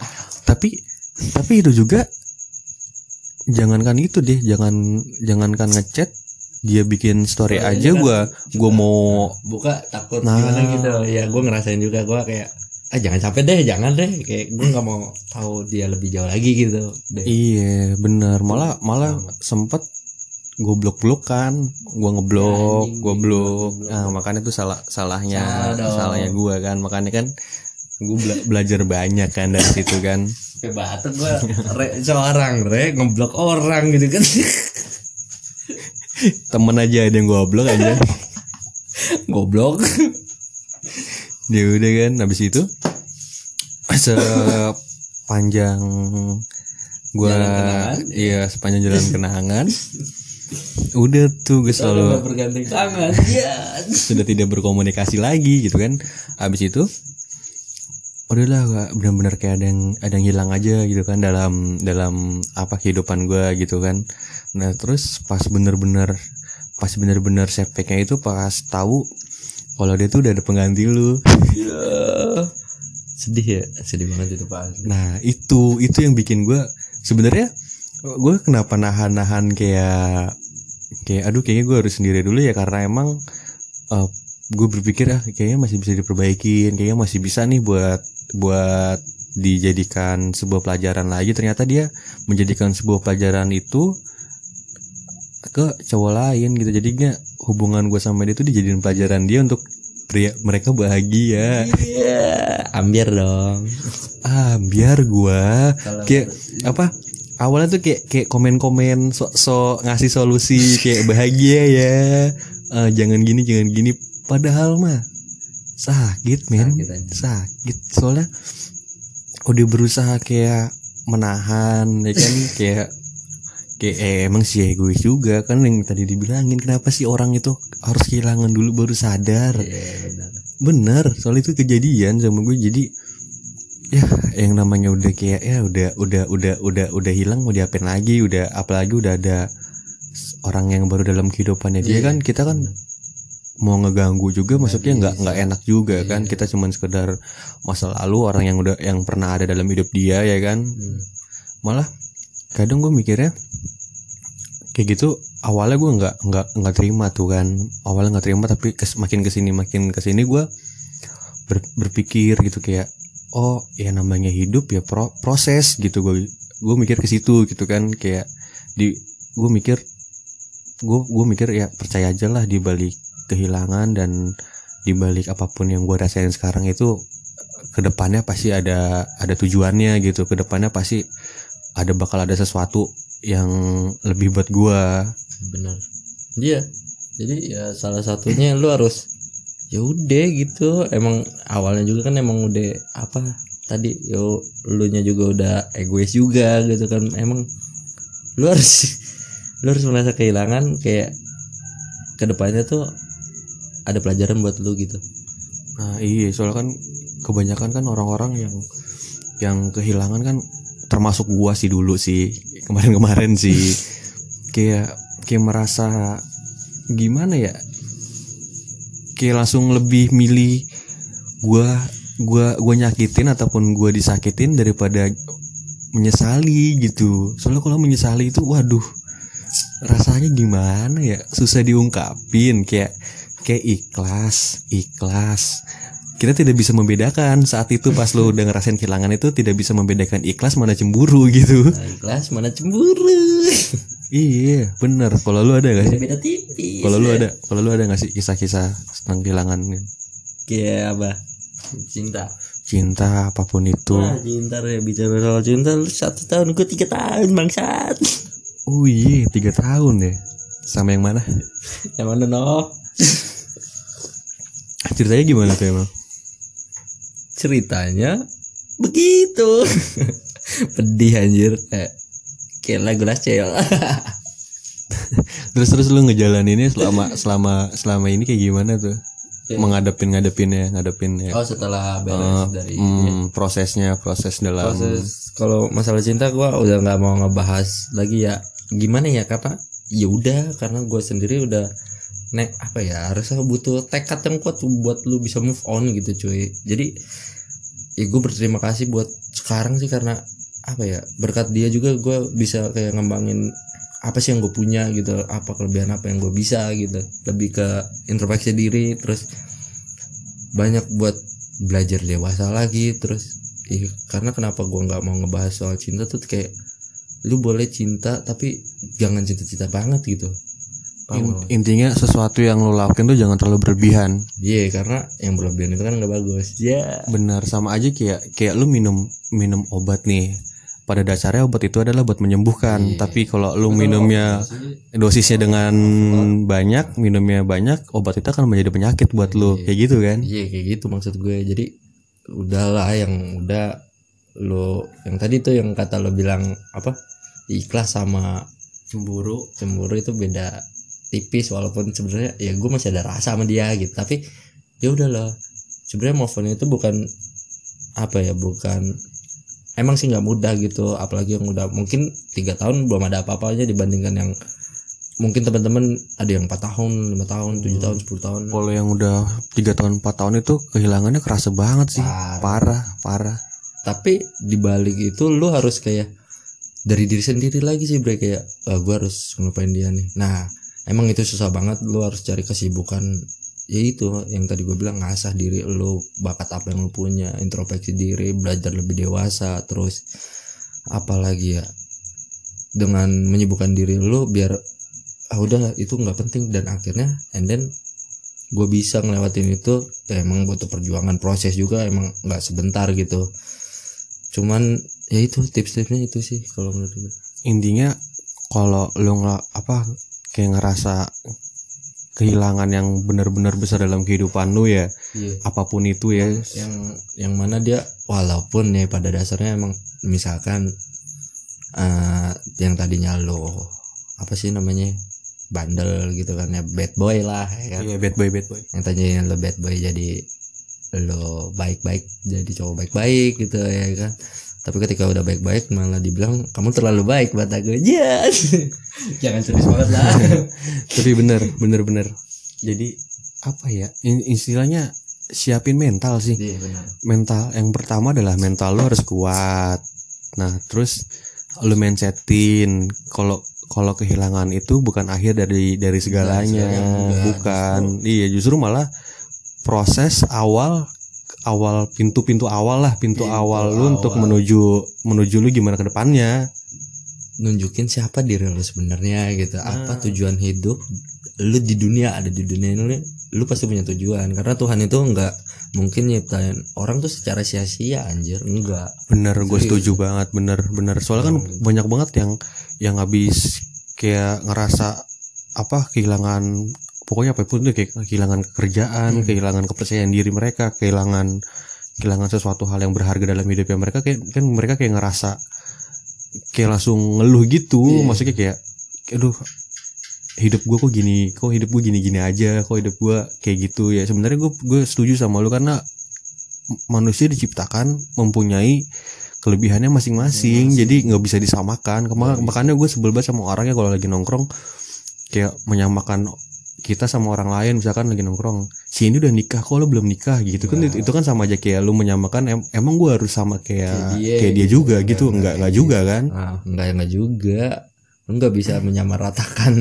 tapi tapi itu juga jangankan itu deh, jangan jangankan ngechat dia bikin story Story-nya aja gua gua mau buka takut Nah. gimana gitu. Ya gue ngerasain juga gue kayak ah jangan sampai deh jangan deh. Kayak gue nggak mau tahu dia lebih jauh lagi gitu. Deh. Iya bener. Malah malah sempet goblok-blokan gua ngeblok Anjing, gua blok goblok. nah makanya tuh salah salahnya Salah salahnya gua kan makanya kan gua bela- belajar banyak kan dari situ kan batuk gua re, seorang re ngeblok orang gitu kan. temen aja ada yang goblok aja Goblok. ya udah kan habis itu sepanjang kenangan. iya sepanjang jalan kenangan udah tuh gue Selalu bergandeng tangan. Iya. sudah tidak berkomunikasi lagi gitu kan habis itu udahlah gak benar-benar kayak ada yang ada yang hilang aja gitu kan dalam dalam apa kehidupan gua gitu kan nah terus pas bener-bener pas bener-bener sepeknya itu pas tahu kalau dia tuh udah ada pengganti lu Iya. Sedih ya, sedih banget itu Pak. Nah itu itu yang bikin gue sebenarnya gue kenapa nahan-nahan kayak kayak aduh kayaknya gue harus sendiri dulu ya karena emang gue berpikir ah kayaknya masih bisa diperbaikin kayaknya masih bisa nih buat buat dijadikan sebuah pelajaran lagi. Ternyata dia menjadikan sebuah pelajaran itu ke cowok lain gitu. Jadinya hubungan gue sama dia tuh dijadiin pelajaran dia untuk pria mereka bahagia. Iya, ambiar dong. ah biar Kalau- kayak apa awalnya tuh kayak kayak komen-komen so, so ngasih solusi kayak bahagia ya. Eh, jangan gini jangan gini. Padahal mah sakit men. Sakit aja. sakit. Soalnya udah berusaha kayak menahan ya kan? Kayak kayak eh, emang sih egois juga. Kan yang tadi dibilangin kenapa sih orang itu harus kehilangan dulu baru sadar? Iya, benar. bener soal itu kejadian sama gue. Jadi ya yang namanya udah kayak ya udah udah udah udah udah hilang mau diapain lagi? Udah apalagi udah ada orang yang baru dalam kehidupannya. Dia Iya. kan kita kan mau ngeganggu juga maksudnya nggak nggak enak juga kan? kita cuman sekedar masa lalu orang yang udah yang pernah ada dalam hidup dia ya kan? Hmm. malah kadang gue mikirnya kayak gitu awalnya gue nggak nggak nggak terima tuh kan. Awalnya nggak terima tapi kes, makin ke sini makin ke sini gue ber- berpikir gitu kayak oh ya namanya hidup ya pro- proses gitu. Gue gue mikir ke situ gitu kan. Kayak di gue mikir gue gue mikir ya percaya aja lah di balik kehilangan dan di balik apa pun yang gue rasain sekarang itu ke depannya pasti ada ada tujuannya gitu. Ke depannya pasti ada bakal ada sesuatu yang lebih buat gua. Benar. Iya. Jadi ya salah satunya lu harus ya udah gitu. Emang awalnya juga kan emang udah apa tadi yo lu nya juga udah egois juga gitu kan. Emang lu harus lu harus merasa kehilangan kayak ke depannya tuh ada pelajaran buat lu gitu. Nah iya soalnya kan kebanyakan kan orang-orang yang yang kehilangan kan termasuk gua sih dulu sih kemarin-kemarin sih. Kayak kayak merasa gimana ya kayak langsung lebih milih gua gua gua nyakitin ataupun gua disakitin daripada menyesali gitu. Soalnya kalau menyesali itu waduh rasanya gimana ya? Susah diungkapin kayak kayak ikhlas ikhlas. Kita tidak bisa membedakan. Saat itu pas lu udah ngerasain kehilangan itu tidak bisa membedakan ikhlas mana cemburu gitu. Nah, ikhlas mana cemburu iya bener. Kalau lu ada gak sih? Beda tipis kalau lu ada kalau lu ada gak sih kisah-kisah tentang kehilangan kayak apa? Cinta. Cinta apa pun itu. Wah, cinta ya bicara soal cinta lu satu tahun gue tiga tahun bangsat. Oh iya tiga tahun ya sama yang mana? Yang mana no? Ceritanya gimana tuh emang? Ceritanya begitu. Pedih anjir. Kayak kayak lagu Lacel terus terus lu ngejalaninnya selama selama selama ini kayak gimana tuh? Ya. mengadepin ngadepinnya. Ngadepinnya oh setelah beres Eh, dari hmm, prosesnya proses dalam proses kalau masalah cinta gue udah nggak mau ngebahas lagi ya. Gimana ya karena ya udah karena gue sendiri udah nek apa ya harusnya butuh tekad yang kuat buat lu bisa move on gitu cuy. Jadi ya gue berterima kasih buat sekarang sih karena apa ya berkat dia juga gue bisa kayak ngembangin apa sih yang gue punya gitu apa kelebihan apa yang gue bisa gitu lebih ke introspeksi diri terus banyak buat belajar dewasa lagi terus Ih, karena kenapa gua nggak mau ngebahas soal cinta tuh kayak lu boleh cinta tapi jangan cinta-cinta banget gitu In- intinya sesuatu yang lo lakuin tuh jangan terlalu berlebihan Iya karena yang berlebihan itu kan nggak bagus. Ya. benar sama aja kayak kayak lu minum minum obat nih pada dasarnya obat itu adalah buat menyembuhkan. Tapi kalau lu minumnya dosisnya dengan banyak minumnya banyak obat itu akan menjadi penyakit buat lu. Kayak gitu kan? Iya kayak gitu maksud gue. Jadi udahlah yang udah lo yang tadi tuh yang kata lo bilang apa? Ikhlas sama cemburu. Cemburu itu beda tipis walaupun sebenarnya ya gue masih ada rasa sama dia gitu. Tapi ya udahlah. Sebenarnya move itu bukan apa ya bukan emang sih nggak mudah gitu apalagi yang udah mungkin tiga tahun belum ada apa-apanya dibandingkan yang mungkin teman-teman ada yang empat tahun lima tahun tujuh tahun sepuluh tahun. Kalau yang udah tiga tahun 4 tahun itu kehilangannya kerasa banget sih. Parah. Parah tapi dibalik itu lu harus kayak dari diri sendiri lagi sih bre kayak ah, gue harus ngelupain dia nih. Nah emang itu susah banget lu harus cari kesibukan ya itu yang tadi gue bilang ngasah diri lu bakat apa yang lu punya introspeksi diri belajar lebih dewasa terus apalagi ya dengan menyibukkan diri lu biar ah udah itu nggak penting. Dan akhirnya and then gue bisa ngelewatin itu ya emang butuh perjuangan proses juga emang nggak sebentar gitu. Cuman ya itu tips-tipsnya itu sih kalau menurut gue intinya kalau lu nggak apa kayak ngerasa kehilangan yang benar-benar besar dalam kehidupan lu ya iya. apa pun itu ya. Yang yang mana dia walaupun ya pada dasarnya emang misalkan eh yang tadinya lo apa sih namanya bandel gitu kan ya bad boy lah ya kan? Iya bad boy bad boy. Yang tadinya lo bad boy jadi lo baik-baik jadi cowok baik-baik gitu ya kan tapi ketika udah baik-baik malah dibilang kamu terlalu baik buat aku. Ya jangan serius banget lah. Tapi bener bener bener. Jadi apa ya istilahnya siapin mental sih. Iya benar mental yang pertama adalah mental lo harus kuat. Nah terus lo mindsetin kalau kalau kehilangan itu bukan akhir dari dari segalanya. segalanya, bukan. Iya justru malah proses awal awal pintu-pintu awal lah pintu Pintu awal lu untuk awal. menuju menuju lu gimana ke depannya? Nunjukin siapa diri lo sebenarnya gitu. Apa tujuan hidup lu di dunia ada di dunia ini lu pasti punya tujuan. Karena Tuhan itu enggak mungkin nyiptain orang tuh secara sia-sia anjir. Enggak Bener, gue setuju banget, bener, bener. Soalnya kan banyak banget yang yang habis kayak ngerasa apa kehilangan pokoknya apa pun itu kayak kehilangan kerjaan, kehilangan kepercayaan diri mereka, kehilangan kehilangan sesuatu hal yang berharga dalam hidupnya mereka kayak kan mereka kayak ngerasa kayak langsung ngeluh gitu, maksudnya kayak aduh hidup gue kok gini, kok hidup gue gini-gini aja, kok hidup gue kayak gitu. Ya. Sebenarnya gue gue setuju sama lu karena manusia diciptakan mempunyai kelebihannya masing-masing. Jadi nggak bisa disamakan. Kema- makanya gue sebel banget sama orangnya kalau lagi nongkrong kayak menyamakan kita sama orang lain misalkan lagi nongkrong si ini udah nikah kok lo belum nikah? Gitu kan itu, itu kan sama aja kayak lu menyamakan em- emang gue harus sama kayak dia, kayak dia juga gitu enggak enggak juga kan? Ah enggak enggak juga. Lu nggak bisa menyamaratakan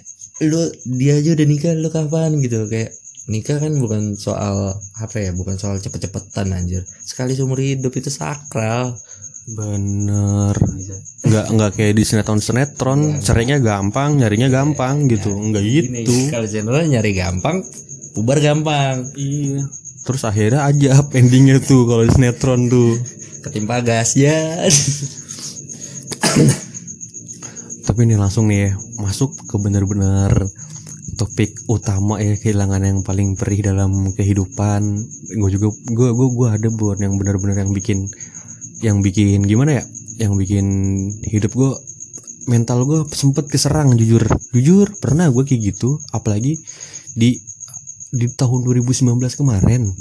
lu dia aja udah nikah lu kapan? Gitu kayak nikah kan bukan soal apa ya bukan soal cepet-cepetan anjir. Sekali seumur hidup itu sakral bener. Nggak nggak kayak di sinetron sinetron. Cerainya gampang nyarinya gampang gitu. Enggak gitu. kalau channel nyari gampang bubar gampang. Iya. Terus akhirnya aja endingnya tuh kalau di sinetron tuh. ketimpa gas ya Tapi ini langsung nih ya, masuk ke bener-bener topik utama ya kehilangan yang paling perih dalam kehidupan. Gue juga gue gue gue ada buat yang benar-benar yang bikin yang bikin gimana ya? Yang bikin hidup gue mental gue sempet keserang jujur. Jujur pernah gue kayak gitu apalagi di di tahun 2019 kemarin.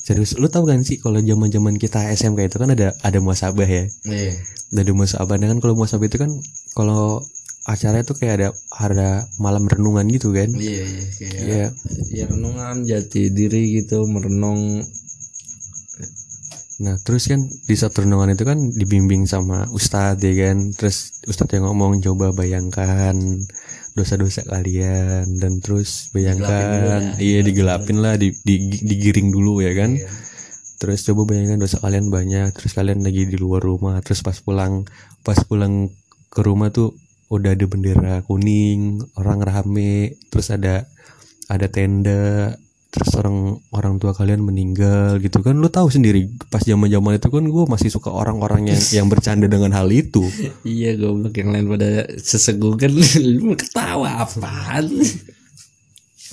Serius lu tahu kan sih kalau zaman zaman kita SMK itu kan ada ada muasabah ya? Iya. Ada muasabah Nah, kan kalau muasabah itu kan kalau acaranya tuh kayak ada ada malam renungan gitu kan? Iya iya kayak Iya. ya renungan jati diri gitu merenung Nah terus kan di saat renungan itu kan dibimbing sama ustadz ya kan? Terus ustadz yang ngomong coba bayangkan dosa-dosa kalian. Dan terus bayangkan Iya digelapin lah di, di- digiring dulu ya kan? Terus coba bayangkan dosa kalian banyak Terus kalian lagi di luar rumah Terus pas pulang Pas pulang ke rumah tuh udah ada bendera kuning orang rame terus ada ada tenda terus orang orang tua kalian meninggal gitu kan lu tahu sendiri pas zaman zaman itu kan gue masih suka orang-orang yang yang bercanda dengan hal itu. Iya goblok yang lain pada sesegukan lu ketawa apaan?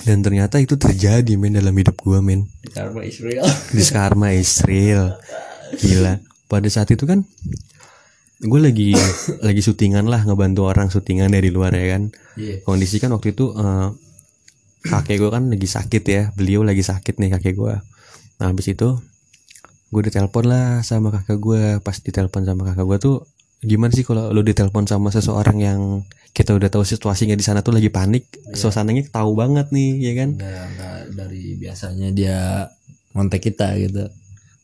Dan ternyata itu terjadi men dalam hidup gue men. Karma Israel. Di Karma Israel. Gila. Pada saat itu kan gue lagi lagi syutingan lah ngebantu orang syutingan dari luar ya kan. Iya. Kondisi kan waktu itu eh, kakek gue kan lagi sakit ya. Beliau lagi sakit nih kakek gue nah habis itu gue ditelepon lah sama kakak gue pas ditelepon sama kakak gue tuh gimana sih kalau lo ditelepon sama seseorang yang kita udah tahu situasinya di sana tuh lagi panik? Suasananya tahu banget nih ya kan? Nggak nggak dari biasanya dia kontak kita gitu.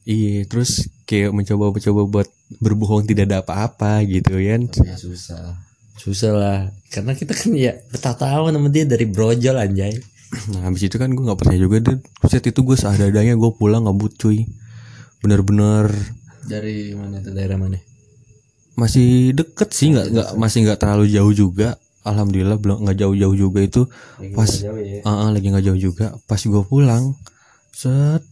Iya terus kayak mencoba mencoba buat berbohong tidak ada apa-apa gitu kan? Ya susah susah lah. Karena kita kan ya bertahun sama dia dari brojol anjay. Nah habis itu kan gue nggak percaya juga deh Set itu gue seadanya gue pulang ngebut cuy. Bener-bener. Dari mana itu daerah mana? Masih deket sih nggak nggak masih nggak terlalu jauh juga. Alhamdulillah belum nggak jauh-jauh juga itu. Pas jauh ya. Lagi nggak jauh juga. Pas gue pulang set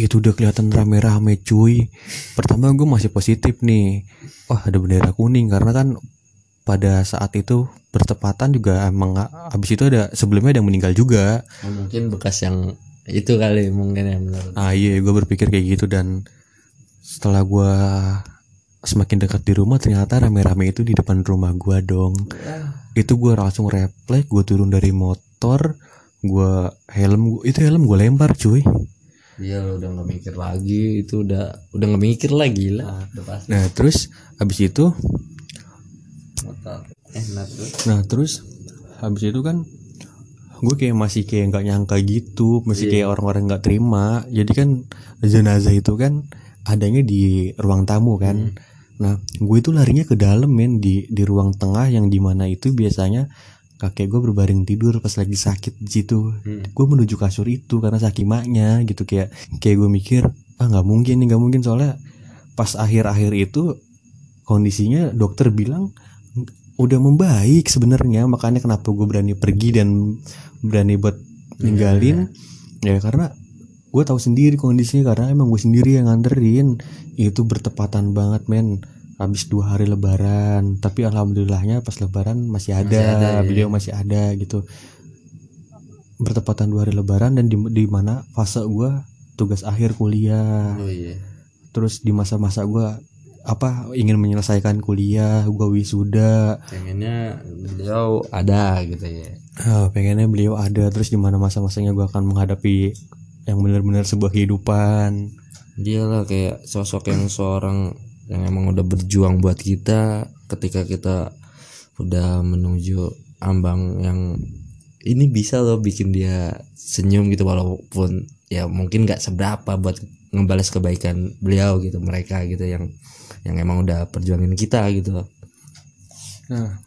itu udah kelihatan rame-rame cuy. Pertama gue masih positif nih. Wah ada bendera kuning karena kan pada saat itu bertepatan juga emang habis itu ada sebelumnya ada yang meninggal juga. Oh, mungkin bekas yang itu kali mungkin ya menurut ah iya gue berpikir kayak gitu dan setelah gue semakin dekat di rumah ternyata rame-rame itu di depan rumah gue dong. Itu gue langsung refleks gue turun dari motor gue helm gua- itu helm gue lempar cuy. Iya lo udah nggak mikir lagi itu udah udah nggak mikir lagi lah udah pasti nah terus habis itu motor enak tuh. Nah terus habis itu kan gue kayak masih kayak nggak nyangka gitu masih kayak orang-orang nggak terima. Jadi kan jenazah itu kan adanya di ruang tamu kan. Nah gue itu larinya ke dalam men di di ruang tengah yang di mana itu biasanya kakek gue berbaring tidur pas lagi sakit di situ. Hmm. gue menuju kasur itu karena saking maknya gitu kayak kayak gue mikir ah nggak mungkin nih nggak mungkin. Soalnya pas akhir-akhir itu kondisinya dokter bilang udah membaik sebenarnya makanya kenapa gue berani pergi dan berani buat ninggalin. Ya karena gue tahu sendiri kondisinya karena emang gue sendiri yang nganterin. Itu bertepatan banget men. Habis dua hari lebaran tapi alhamdulillahnya pas lebaran masih ada, ada, ya. beliau masih ada gitu. Bertepatan dua hari lebaran dan di, di mana fase gue tugas akhir kuliah. Oh iya. Terus di masa-masa gue apa ingin menyelesaikan kuliah gue wisuda. Pengennya beliau ada gitu ya. Ah, pengennya beliau ada. Terus di mana masa-masanya gue akan menghadapi yang benar-benar sebuah kehidupan. Dia lah kayak sosok yang seorang yang emang udah berjuang buat kita. Ketika kita udah menuju ambang yang ini bisa loh bikin dia senyum gitu walaupun ya mungkin nggak seberapa buat ngebalas kebaikan beliau gitu mereka gitu yang yang emang udah perjuangin kita gitu. Nah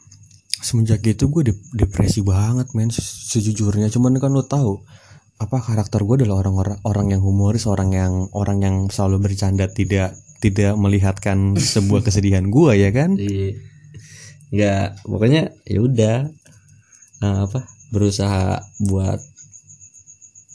semenjak itu gue depresi banget men se- sejujurnya. Cuman kan lo tahu apa karakter gue adalah orang-orang orang yang humoris orang yang orang yang selalu bercanda tidak tidak melihatkan sebuah kesedihan gue ya kan? Jadi nggak pokoknya ya udah eh, apa berusaha buat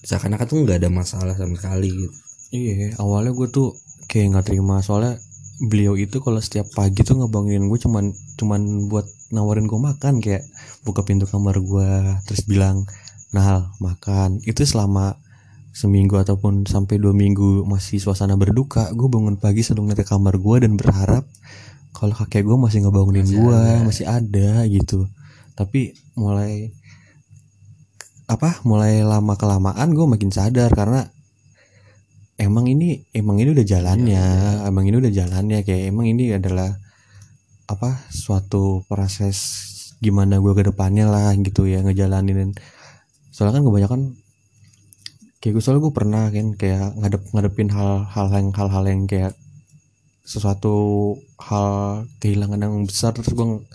seakan-akan tuh nggak ada masalah sama sekali gitu. Iya, awalnya gue tuh kayak nggak terima. Soalnya beliau itu kalau setiap pagi tuh ngebangunin gue cuman cuman buat nawarin gue makan kayak buka pintu kamar gue terus bilang nah makan itu selama seminggu ataupun sampai dua minggu masih suasana berduka gue bangun pagi selalu ngeliat ke kamar gue dan berharap kalau kakek gue masih ngebangunin Masih gue ada. masih ada gitu tapi mulai apa mulai lama kelamaan gue makin sadar karena emang ini emang ini udah jalannya emang ini udah jalannya kayak emang ini adalah apa suatu proses gimana gue ke depannya lah gitu ya ngejalanin. Soalnya kan kebanyakan kayak gue soalnya gue pernah kan kayak ngadep ngadepin hal-hal yang hal-hal yang kayak sesuatu hal kehilangan yang besar terus gue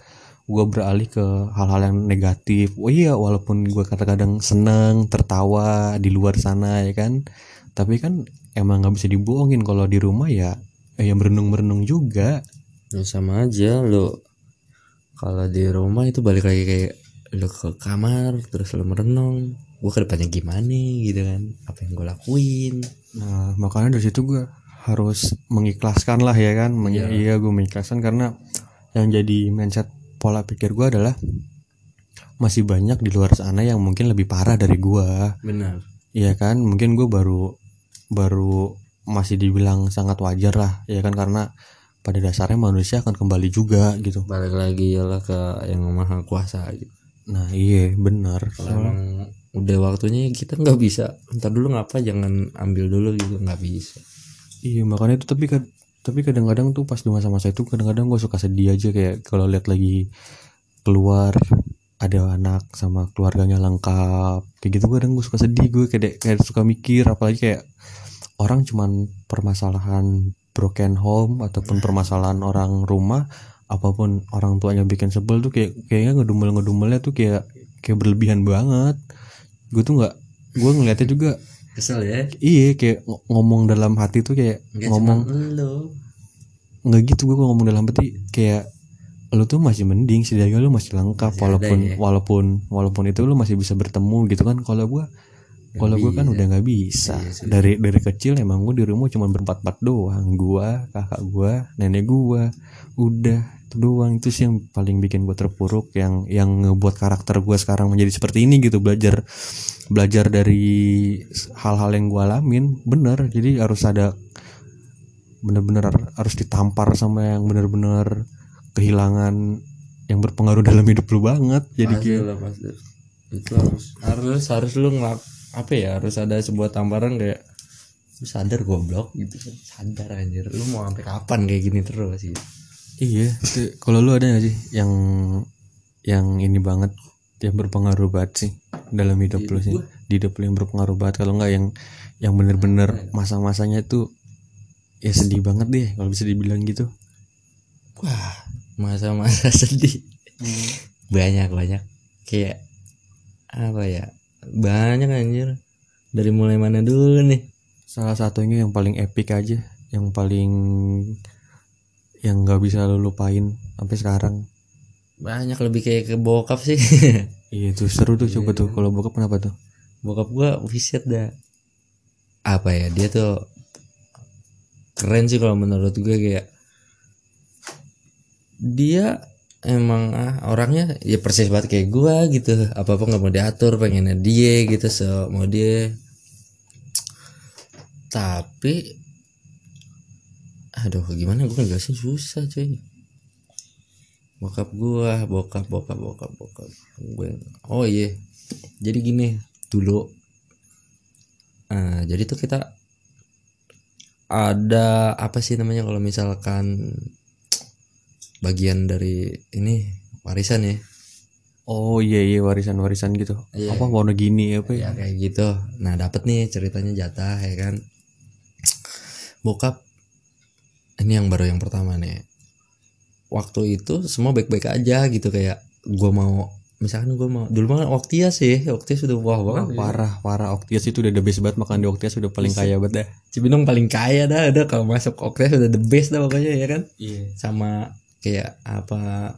gue beralih ke hal-hal yang negatif. Oh iya walaupun gue kadang-kadang seneng tertawa di luar sana ya kan? Tapi kan emang nggak bisa dibohongin. Kalau di rumah ya eh, yang merenung merenung juga. Ya sama aja lo kalau di rumah itu balik lagi kayak lu ke kamar terus lu merenung. Gue ke depannya gimana gitu kan? Apa yang gue lakuin? Nah, makanya dari situ gue harus mengikhlaskan lah ya kan. Men- Iya. iya, gue mengikhlaskan karena yang jadi mindset pola pikir gue adalah masih banyak di luar sana yang mungkin lebih parah dari gue. benar. Iya kan, mungkin gue baru baru masih dibilang sangat wajar lah, ya kan? Karena pada dasarnya manusia akan kembali juga gitu. balik lagi ya lah ke yang maha kuasa gitu. Nah iya benar. kalau emang udah waktunya kita nggak bisa. Ntar dulu ngapa? Jangan ambil dulu gitu. Nggak bisa. Iya makanya itu tapi kad- tapi kadang-kadang tuh pas di masa-masa itu kadang-kadang gue suka sedih aja. Kayak kalau lihat lagi keluar ada anak sama keluarganya lengkap. Kayak gitu kadang gue suka sedih. Gue kayak kayak suka mikir. Apalagi kayak orang cuman permasalahan broken home ataupun permasalahan orang rumah apa pun orang tuanya bikin sebel tuh kayak kayaknya ngedumel ngedumelnya tuh kayak kayak berlebihan banget. Gue tuh nggak gue ngeliatnya juga kesel ya? Iya kayak ng- ngomong dalam hati tuh kayak nggak ngomong nggak gitu gue ngomong dalam hati kayak lu tuh masih mending setidaknya lu masih lengkap Masih walaupun ada ya. walaupun walaupun itu lu masih bisa bertemu gitu kan. Kalau gue kalau gue kan udah nggak bisa. Iya dari dari kecil emang gue di rumah cuma berempat empat doang. Gue kakak gue nenek gue udah itu doang. Itu sih yang paling bikin gue terpuruk yang yang ngebuat karakter gue sekarang menjadi seperti ini gitu. Belajar belajar dari hal-hal yang gue alamin. Bener jadi harus ada bener-bener harus ditampar sama yang bener-bener kehilangan yang berpengaruh dalam hidup lu banget. Jadi pasti kayak lah pasti. Itu harus harus harus lu ngelak apa ya harus ada sebuah tamparan kayak lu sadar goblok gitu kan. Sadar anjir. Lu mau sampai kapan kayak gini terus gitu. Iya, kalau lu ada gak sih yang yang ini banget yang berpengaruh banget sih dalam hidup lu sih? di hidup lu yang berpengaruh banget kalau nggak yang yang bener-bener masa-masanya itu ya sedih banget deh kalau bisa dibilang gitu. Wah masa-masa sedih. Banyak banyak. Kayak apa ya banyak anjir. Dari mulai mana dulu nih? Salah satunya yang paling epic aja yang paling yang nggak bisa lu lupain sampai sekarang. Banyak lebih kayak ke bokap sih. Iya itu seru tuh coba tuh. Kalau bokap kenapa tuh? Bokap gua visit dah. Apa ya dia tuh keren sih kalau menurut gue kayak dia emang ah, orangnya ya persis banget kayak gua gitu. Apa apa nggak mau diatur pengennya dia gitu so mau dia. Tapi aduh gimana gue ngejelasin susah cuy. Bokap gua bokap bokap bokap bokap. Gue oh iya. Jadi gini dulu. Ah, jadi tuh kita ada apa sih namanya kalau misalkan bagian dari ini warisan ya. Oh iya iya warisan-warisan gitu. Iya. apa warna gini apa ya? Ya kayak gitu. Nah dapat nih ceritanya jatah ya kan? Bokap ini yang baru yang pertama nih. Waktu itu semua baik-baik aja gitu kayak gua mau misalkan gua mau dulu mah Oktias sih Oktias sudah wah Wah, banget. parah parah. Oktias itu udah the best banget makan di Oktias udah paling kaya banget dah. Cibinong paling kaya dah udah kalau masuk Oktias udah the best dah pokoknya ya kan? Iya. Sama kayak apa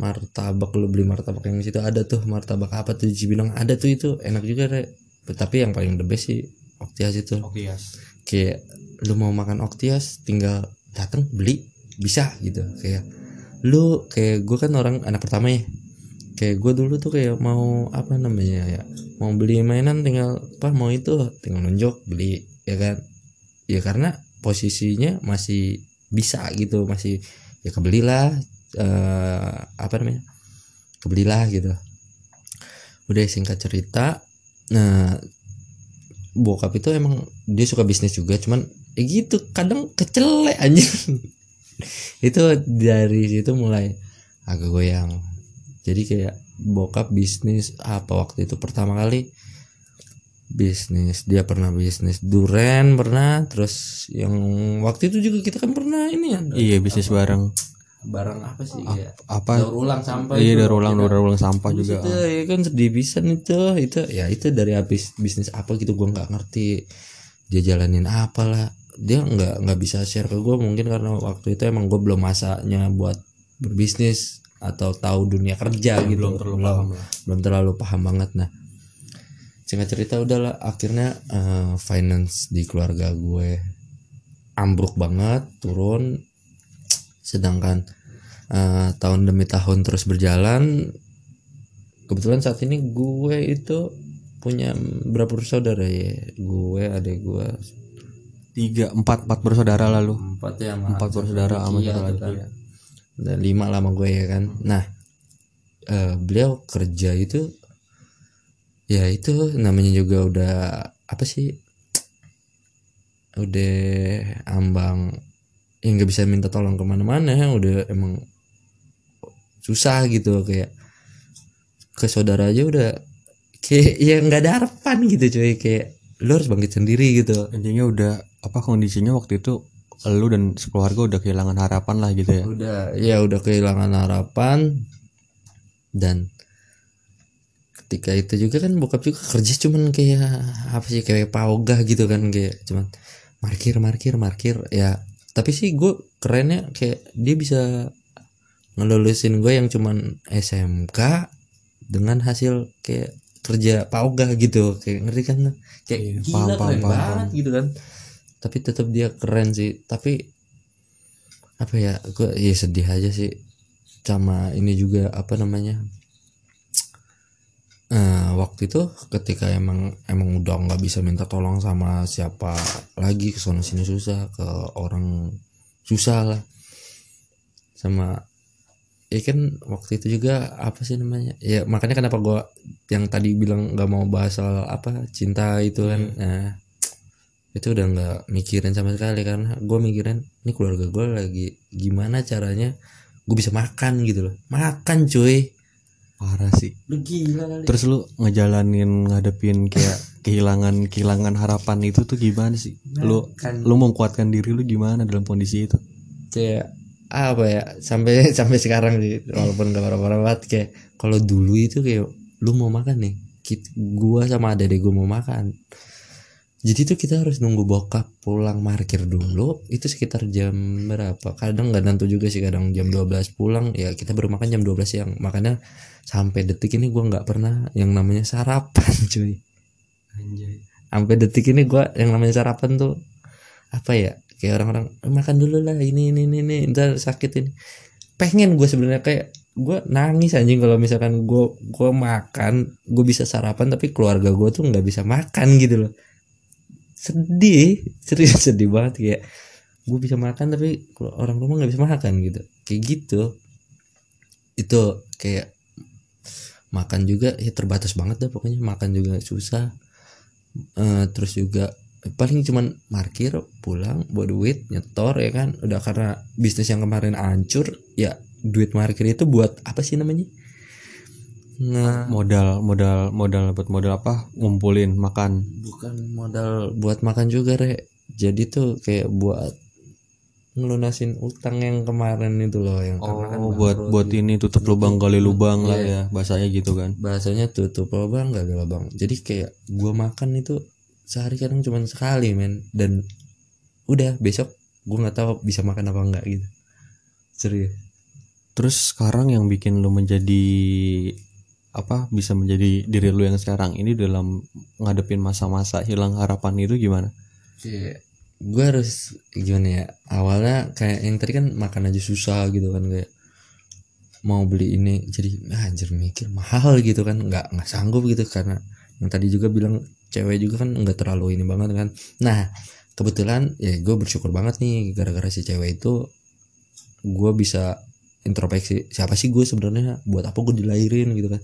martabak lu beli martabak yang situ ada tuh martabak apa tuh di Cibinong ada tuh itu enak juga re. Tapi yang paling the best sih Oktias itu. Oktias. Kayak lu mau makan Oktias tinggal datang beli bisa gitu. Kayak lu kayak gue kan orang anak pertama ya. Kayak gue dulu tuh kayak mau apa namanya ya mau beli mainan tinggal apa mau itu tinggal nunjuk beli ya kan? Ya karena posisinya masih bisa gitu masih ya kebelilah eh apa namanya? Kebelilah gitu. Udah singkat cerita nah bokap itu emang dia suka bisnis juga cuman ya gitu kadang kecelek anjir itu dari situ mulai agak goyang. Jadi kayak bokap bisnis apa waktu itu pertama kali bisnis. Dia pernah bisnis duren pernah. Terus yang waktu itu juga kita kan pernah ini ya. Iya bisnis bareng. Barang apa sih? Kayak apa? daur ulang sampah iya itu. daur ulang Ya daur ulang sampah juga. itu ya kan sedih pisan itu itu. Ya itu dari habis bisnis apa gitu gua nggak ngerti. Dia jalanin apa lah dia nggak nggak bisa share ke gua mungkin karena waktu itu emang gua belum masanya buat berbisnis atau tahu dunia kerja gitu. belum terlalu paham lah. belum terlalu paham banget. Nah singkat cerita udahlah. Akhirnya eh, finance di keluarga gue ambruk banget turun. Sedangkan eh, tahun demi tahun terus berjalan kebetulan saat ini gue itu punya berapa bersaudara ya? Gue adik gue. Tiga empat empat bersaudara lalu. Empat ya sama empat bersaudara sama Iya, tuh kan. ya. dan lima lama gue ya kan. Nah eh, beliau kerja itu ya itu namanya juga udah apa sih? Udah ambang yang nggak bisa minta tolong ke mana-mana udah emang susah gitu kayak ke saudara aja udah kayak ya nggak ada harapan gitu cuy. Kayak lu harus bangkit sendiri gitu. Intinya udah apa kondisinya waktu itu lu dan sekeluarga udah kehilangan harapan lah gitu ya. Udah ya udah kehilangan harapan dan ketika itu juga kan bokap juga kerja cuman kayak apa sih kayak paugah gitu kan kayak cuman markir markir markir ya. Tapi sih gue kerennya kayak dia bisa ngelulusin gue yang cuman SMK dengan hasil kayak kerja paugah gitu. Kayak ngerti kan? Kayak Iya, gila paham, paham, keren paham, banget gitu kan. Tapi tetap dia keren sih. Tapi apa ya gue ya sedih aja sih sama ini juga apa namanya eh waktu itu ketika emang emang udah nggak bisa minta tolong sama siapa lagi ke sana sini susah ke orang susah lah. Sama ya kan waktu itu juga apa sih namanya? Ya makanya kenapa gua yang tadi bilang nggak mau bahas soal apa cinta itu kan nah itu udah nggak mikirin sama sekali karena gue mikirin ini keluarga gue lagi gimana caranya gue bisa makan gitu loh. Makan cuy parah sih. Lu gila kali. Terus lu ngejalanin ngadepin kayak kehilangan kehilangan harapan itu tuh gimana sih? Lu Makan. lu menguatkan diri lu gimana dalam kondisi itu? Kayak apa ya sampai sampai sekarang sih walaupun gak parah-parah banget kayak kalau dulu itu kayak lu mau makan nih gua sama adek gue mau makan jadi tuh kita harus nunggu bokap pulang parkir dulu itu sekitar jam berapa? Kadang nggak tentu juga sih kadang jam 12 pulang ya kita baru makan jam 12 siang. Makanya sampai detik ini gua nggak pernah yang namanya sarapan cuy. Sampai detik ini gua yang namanya sarapan tuh apa ya kayak orang-orang "Eh, makan dulu lah ini ini ini, ini. Ntar sakit ini. Pengen gue sebenarnya kayak gue nangis anjing kalau misalkan gue gue makan gue bisa sarapan tapi keluarga gue tuh nggak bisa makan gitu loh sedih serius sedih banget kayak gue bisa makan tapi orang rumah nggak bisa makan gitu. Kayak gitu. Itu kayak makan juga ya terbatas banget dah pokoknya. Makan juga susah. Eh, terus juga paling cuman parkir pulang bawa duit nyetor ya kan. Udah karena bisnis yang kemarin hancur ya duit parkir itu buat apa sih namanya nah. Modal modal modal buat modal apa? Ngumpulin makan. Bukan modal buat makan juga re. Jadi tuh kayak buat ngelunasin utang yang kemarin itu loh yang kan oh buat bangkrut buat gitu. ini tutup lubang gali lubang lah Iya. ya bahasanya gitu kan. Bahasanya tutup lubang ada lubang. Jadi kayak gua makan itu sehari kadang cuma sekali men. Dan udah besok gua nggak tahu bisa makan apa enggak gitu. Serius. Terus sekarang yang bikin lu menjadi apa bisa menjadi diri lu yang sekarang ini dalam ngadepin masa-masa hilang harapan itu gimana? Kayak gue harus gimana ya? Awalnya kayak yang tadi kan makan aja susah gitu kan kayak mau beli ini jadi ah, anjir mikir mahal gitu kan. Nggak nggak sanggup gitu karena yang tadi juga bilang cewek juga kan nggak terlalu ini banget kan. Nah kebetulan ya gue bersyukur banget nih gara-gara si cewek itu gue bisa introspeksi siapa sih gue sebenarnya? Buat apa gue dilahirin gitu kan?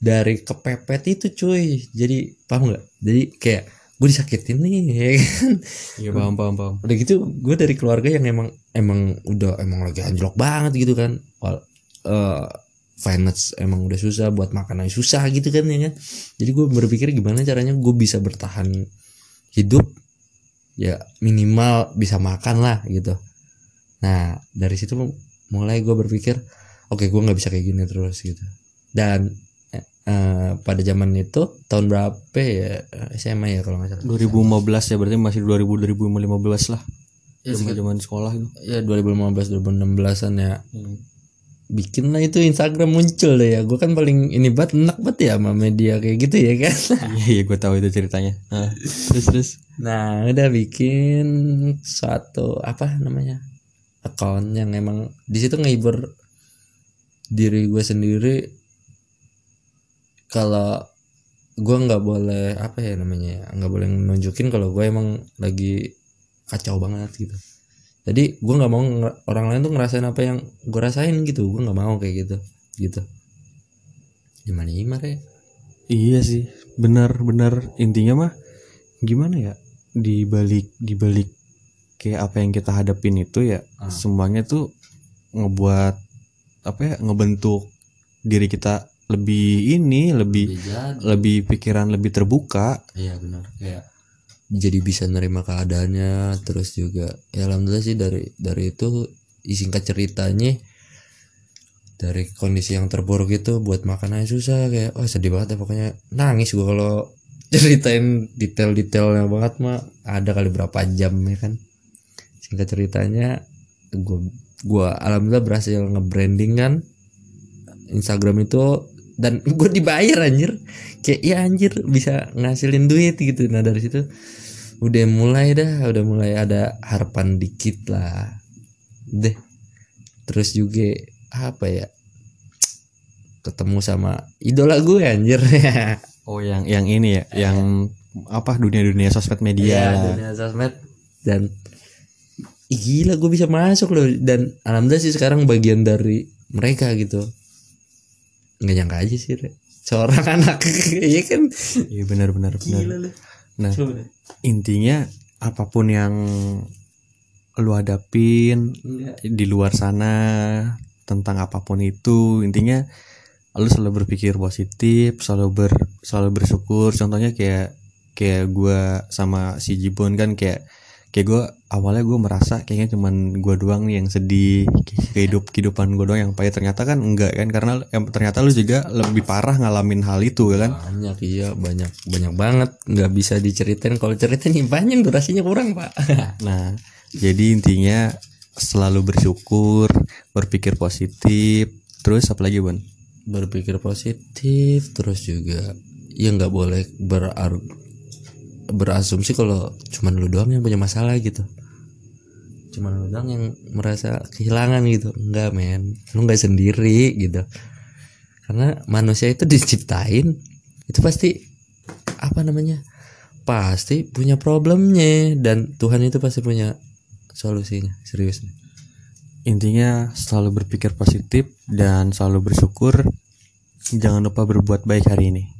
Dari kepepet itu cuy. Jadi paham nggak? Jadi kayak gue disakitin nih ya kan? Iya paham paham paham. Udah gitu gue dari keluarga yang emang emang udah emang lagi anjlok banget gitu kan. Wal, eh, finance emang udah susah buat makan aja susah gitu kan ya kan? Jadi gue berpikir gimana caranya gue bisa bertahan hidup ya minimal bisa makan lah gitu. Nah dari situ mulai gue berpikir oke gue nggak bisa kayak gini terus gitu. Dan eh, pada zaman itu tahun berapa ya? SMA ya kalau nggak salah. 2015 ya berarti masih 2000 2015 lah. Ya, zaman zaman sekolah itu. Ya 2015 2016an ya. Bikin lah itu Instagram muncul deh ya. Gue kan paling ini banget enak banget ya sama media kayak gitu ya kan? Iya iya gue tahu itu ceritanya. Nah, terus terus. Nah udah bikin suatu apa namanya account yang emang di situ ngehibur diri gue sendiri. Kalau gue nggak boleh apa ya namanya ya, nggak boleh nunjukin kalau gue emang lagi kacau banget gitu. Jadi gue nggak mau orang lain tuh ngerasain apa yang gue rasain gitu. Gue nggak mau kayak gitu gitu. Gimana gimana ya? Iya sih benar benar. Intinya mah gimana ya? Di balik di balik kayak apa yang kita hadapin itu ya Ah. semuanya tuh ngebuat apa ya ngebentuk diri kita lebih ini lebih Iya, lebih pikiran lebih terbuka. Iya benar. Kayak jadi bisa nerima keadaannya terus juga ya alhamdulillah sih dari dari itu singkat ceritanya dari kondisi yang terburuk itu buat makan aja susah kayak oh sedih banget ya pokoknya. Nangis gua kalau ceritain detail-detailnya banget mah ada kali berapa jam ya kan singkat ceritanya gua gua alhamdulillah berhasil nge-branding kan. Instagram itu dan gue dibayar anjir. Kayak ya anjir bisa ngasilin duit gitu. Nah dari situ udah mulai dah udah mulai ada harapan dikit lah. Deh terus juga apa ya ketemu sama idola gue anjir. Oh yang yang ini ya yang apa dunia-dunia sosmed media. Iya, dunia sosmed. Dan gila gue bisa masuk loh. Dan alhamdulillah sih sekarang bagian dari mereka gitu. Nggak nyangka aja sih Re. seorang anak. Iya kan? Iya benar-benar benar gila lu. Nah Coba intinya apa pun yang lu hadapin Enggak. di luar sana tentang apa pun itu intinya lu selalu berpikir positif selalu ber selalu bersyukur. Contohnya kayak kayak gua sama si Jibon kan kayak kayak gue awalnya gue merasa kayaknya cuman gue doang nih yang sedih kehidup kehidupan gue doang yang pahit. Ternyata kan enggak kan karena em, ternyata lu juga lebih parah ngalamin hal itu ya kan. Banyak iya banyak banyak banget. Nggak bisa diceritain. Kalau ceritain nih banyak durasinya kurang pak. Nah, jadi intinya selalu bersyukur, berpikir positif, terus apa lagi, Bun? berpikir positif terus juga ya nggak boleh berar berasumsi kalau cuman lu doang yang punya masalah gitu. Cuman lu doang yang merasa kehilangan gitu. Enggak men. Lu nggak sendiri gitu. Karena manusia itu diciptain itu pasti apa namanya pasti punya problemnya. Dan Tuhan itu pasti punya solusinya serius Intinya selalu berpikir positif dan selalu bersyukur. Jangan lupa berbuat baik hari ini.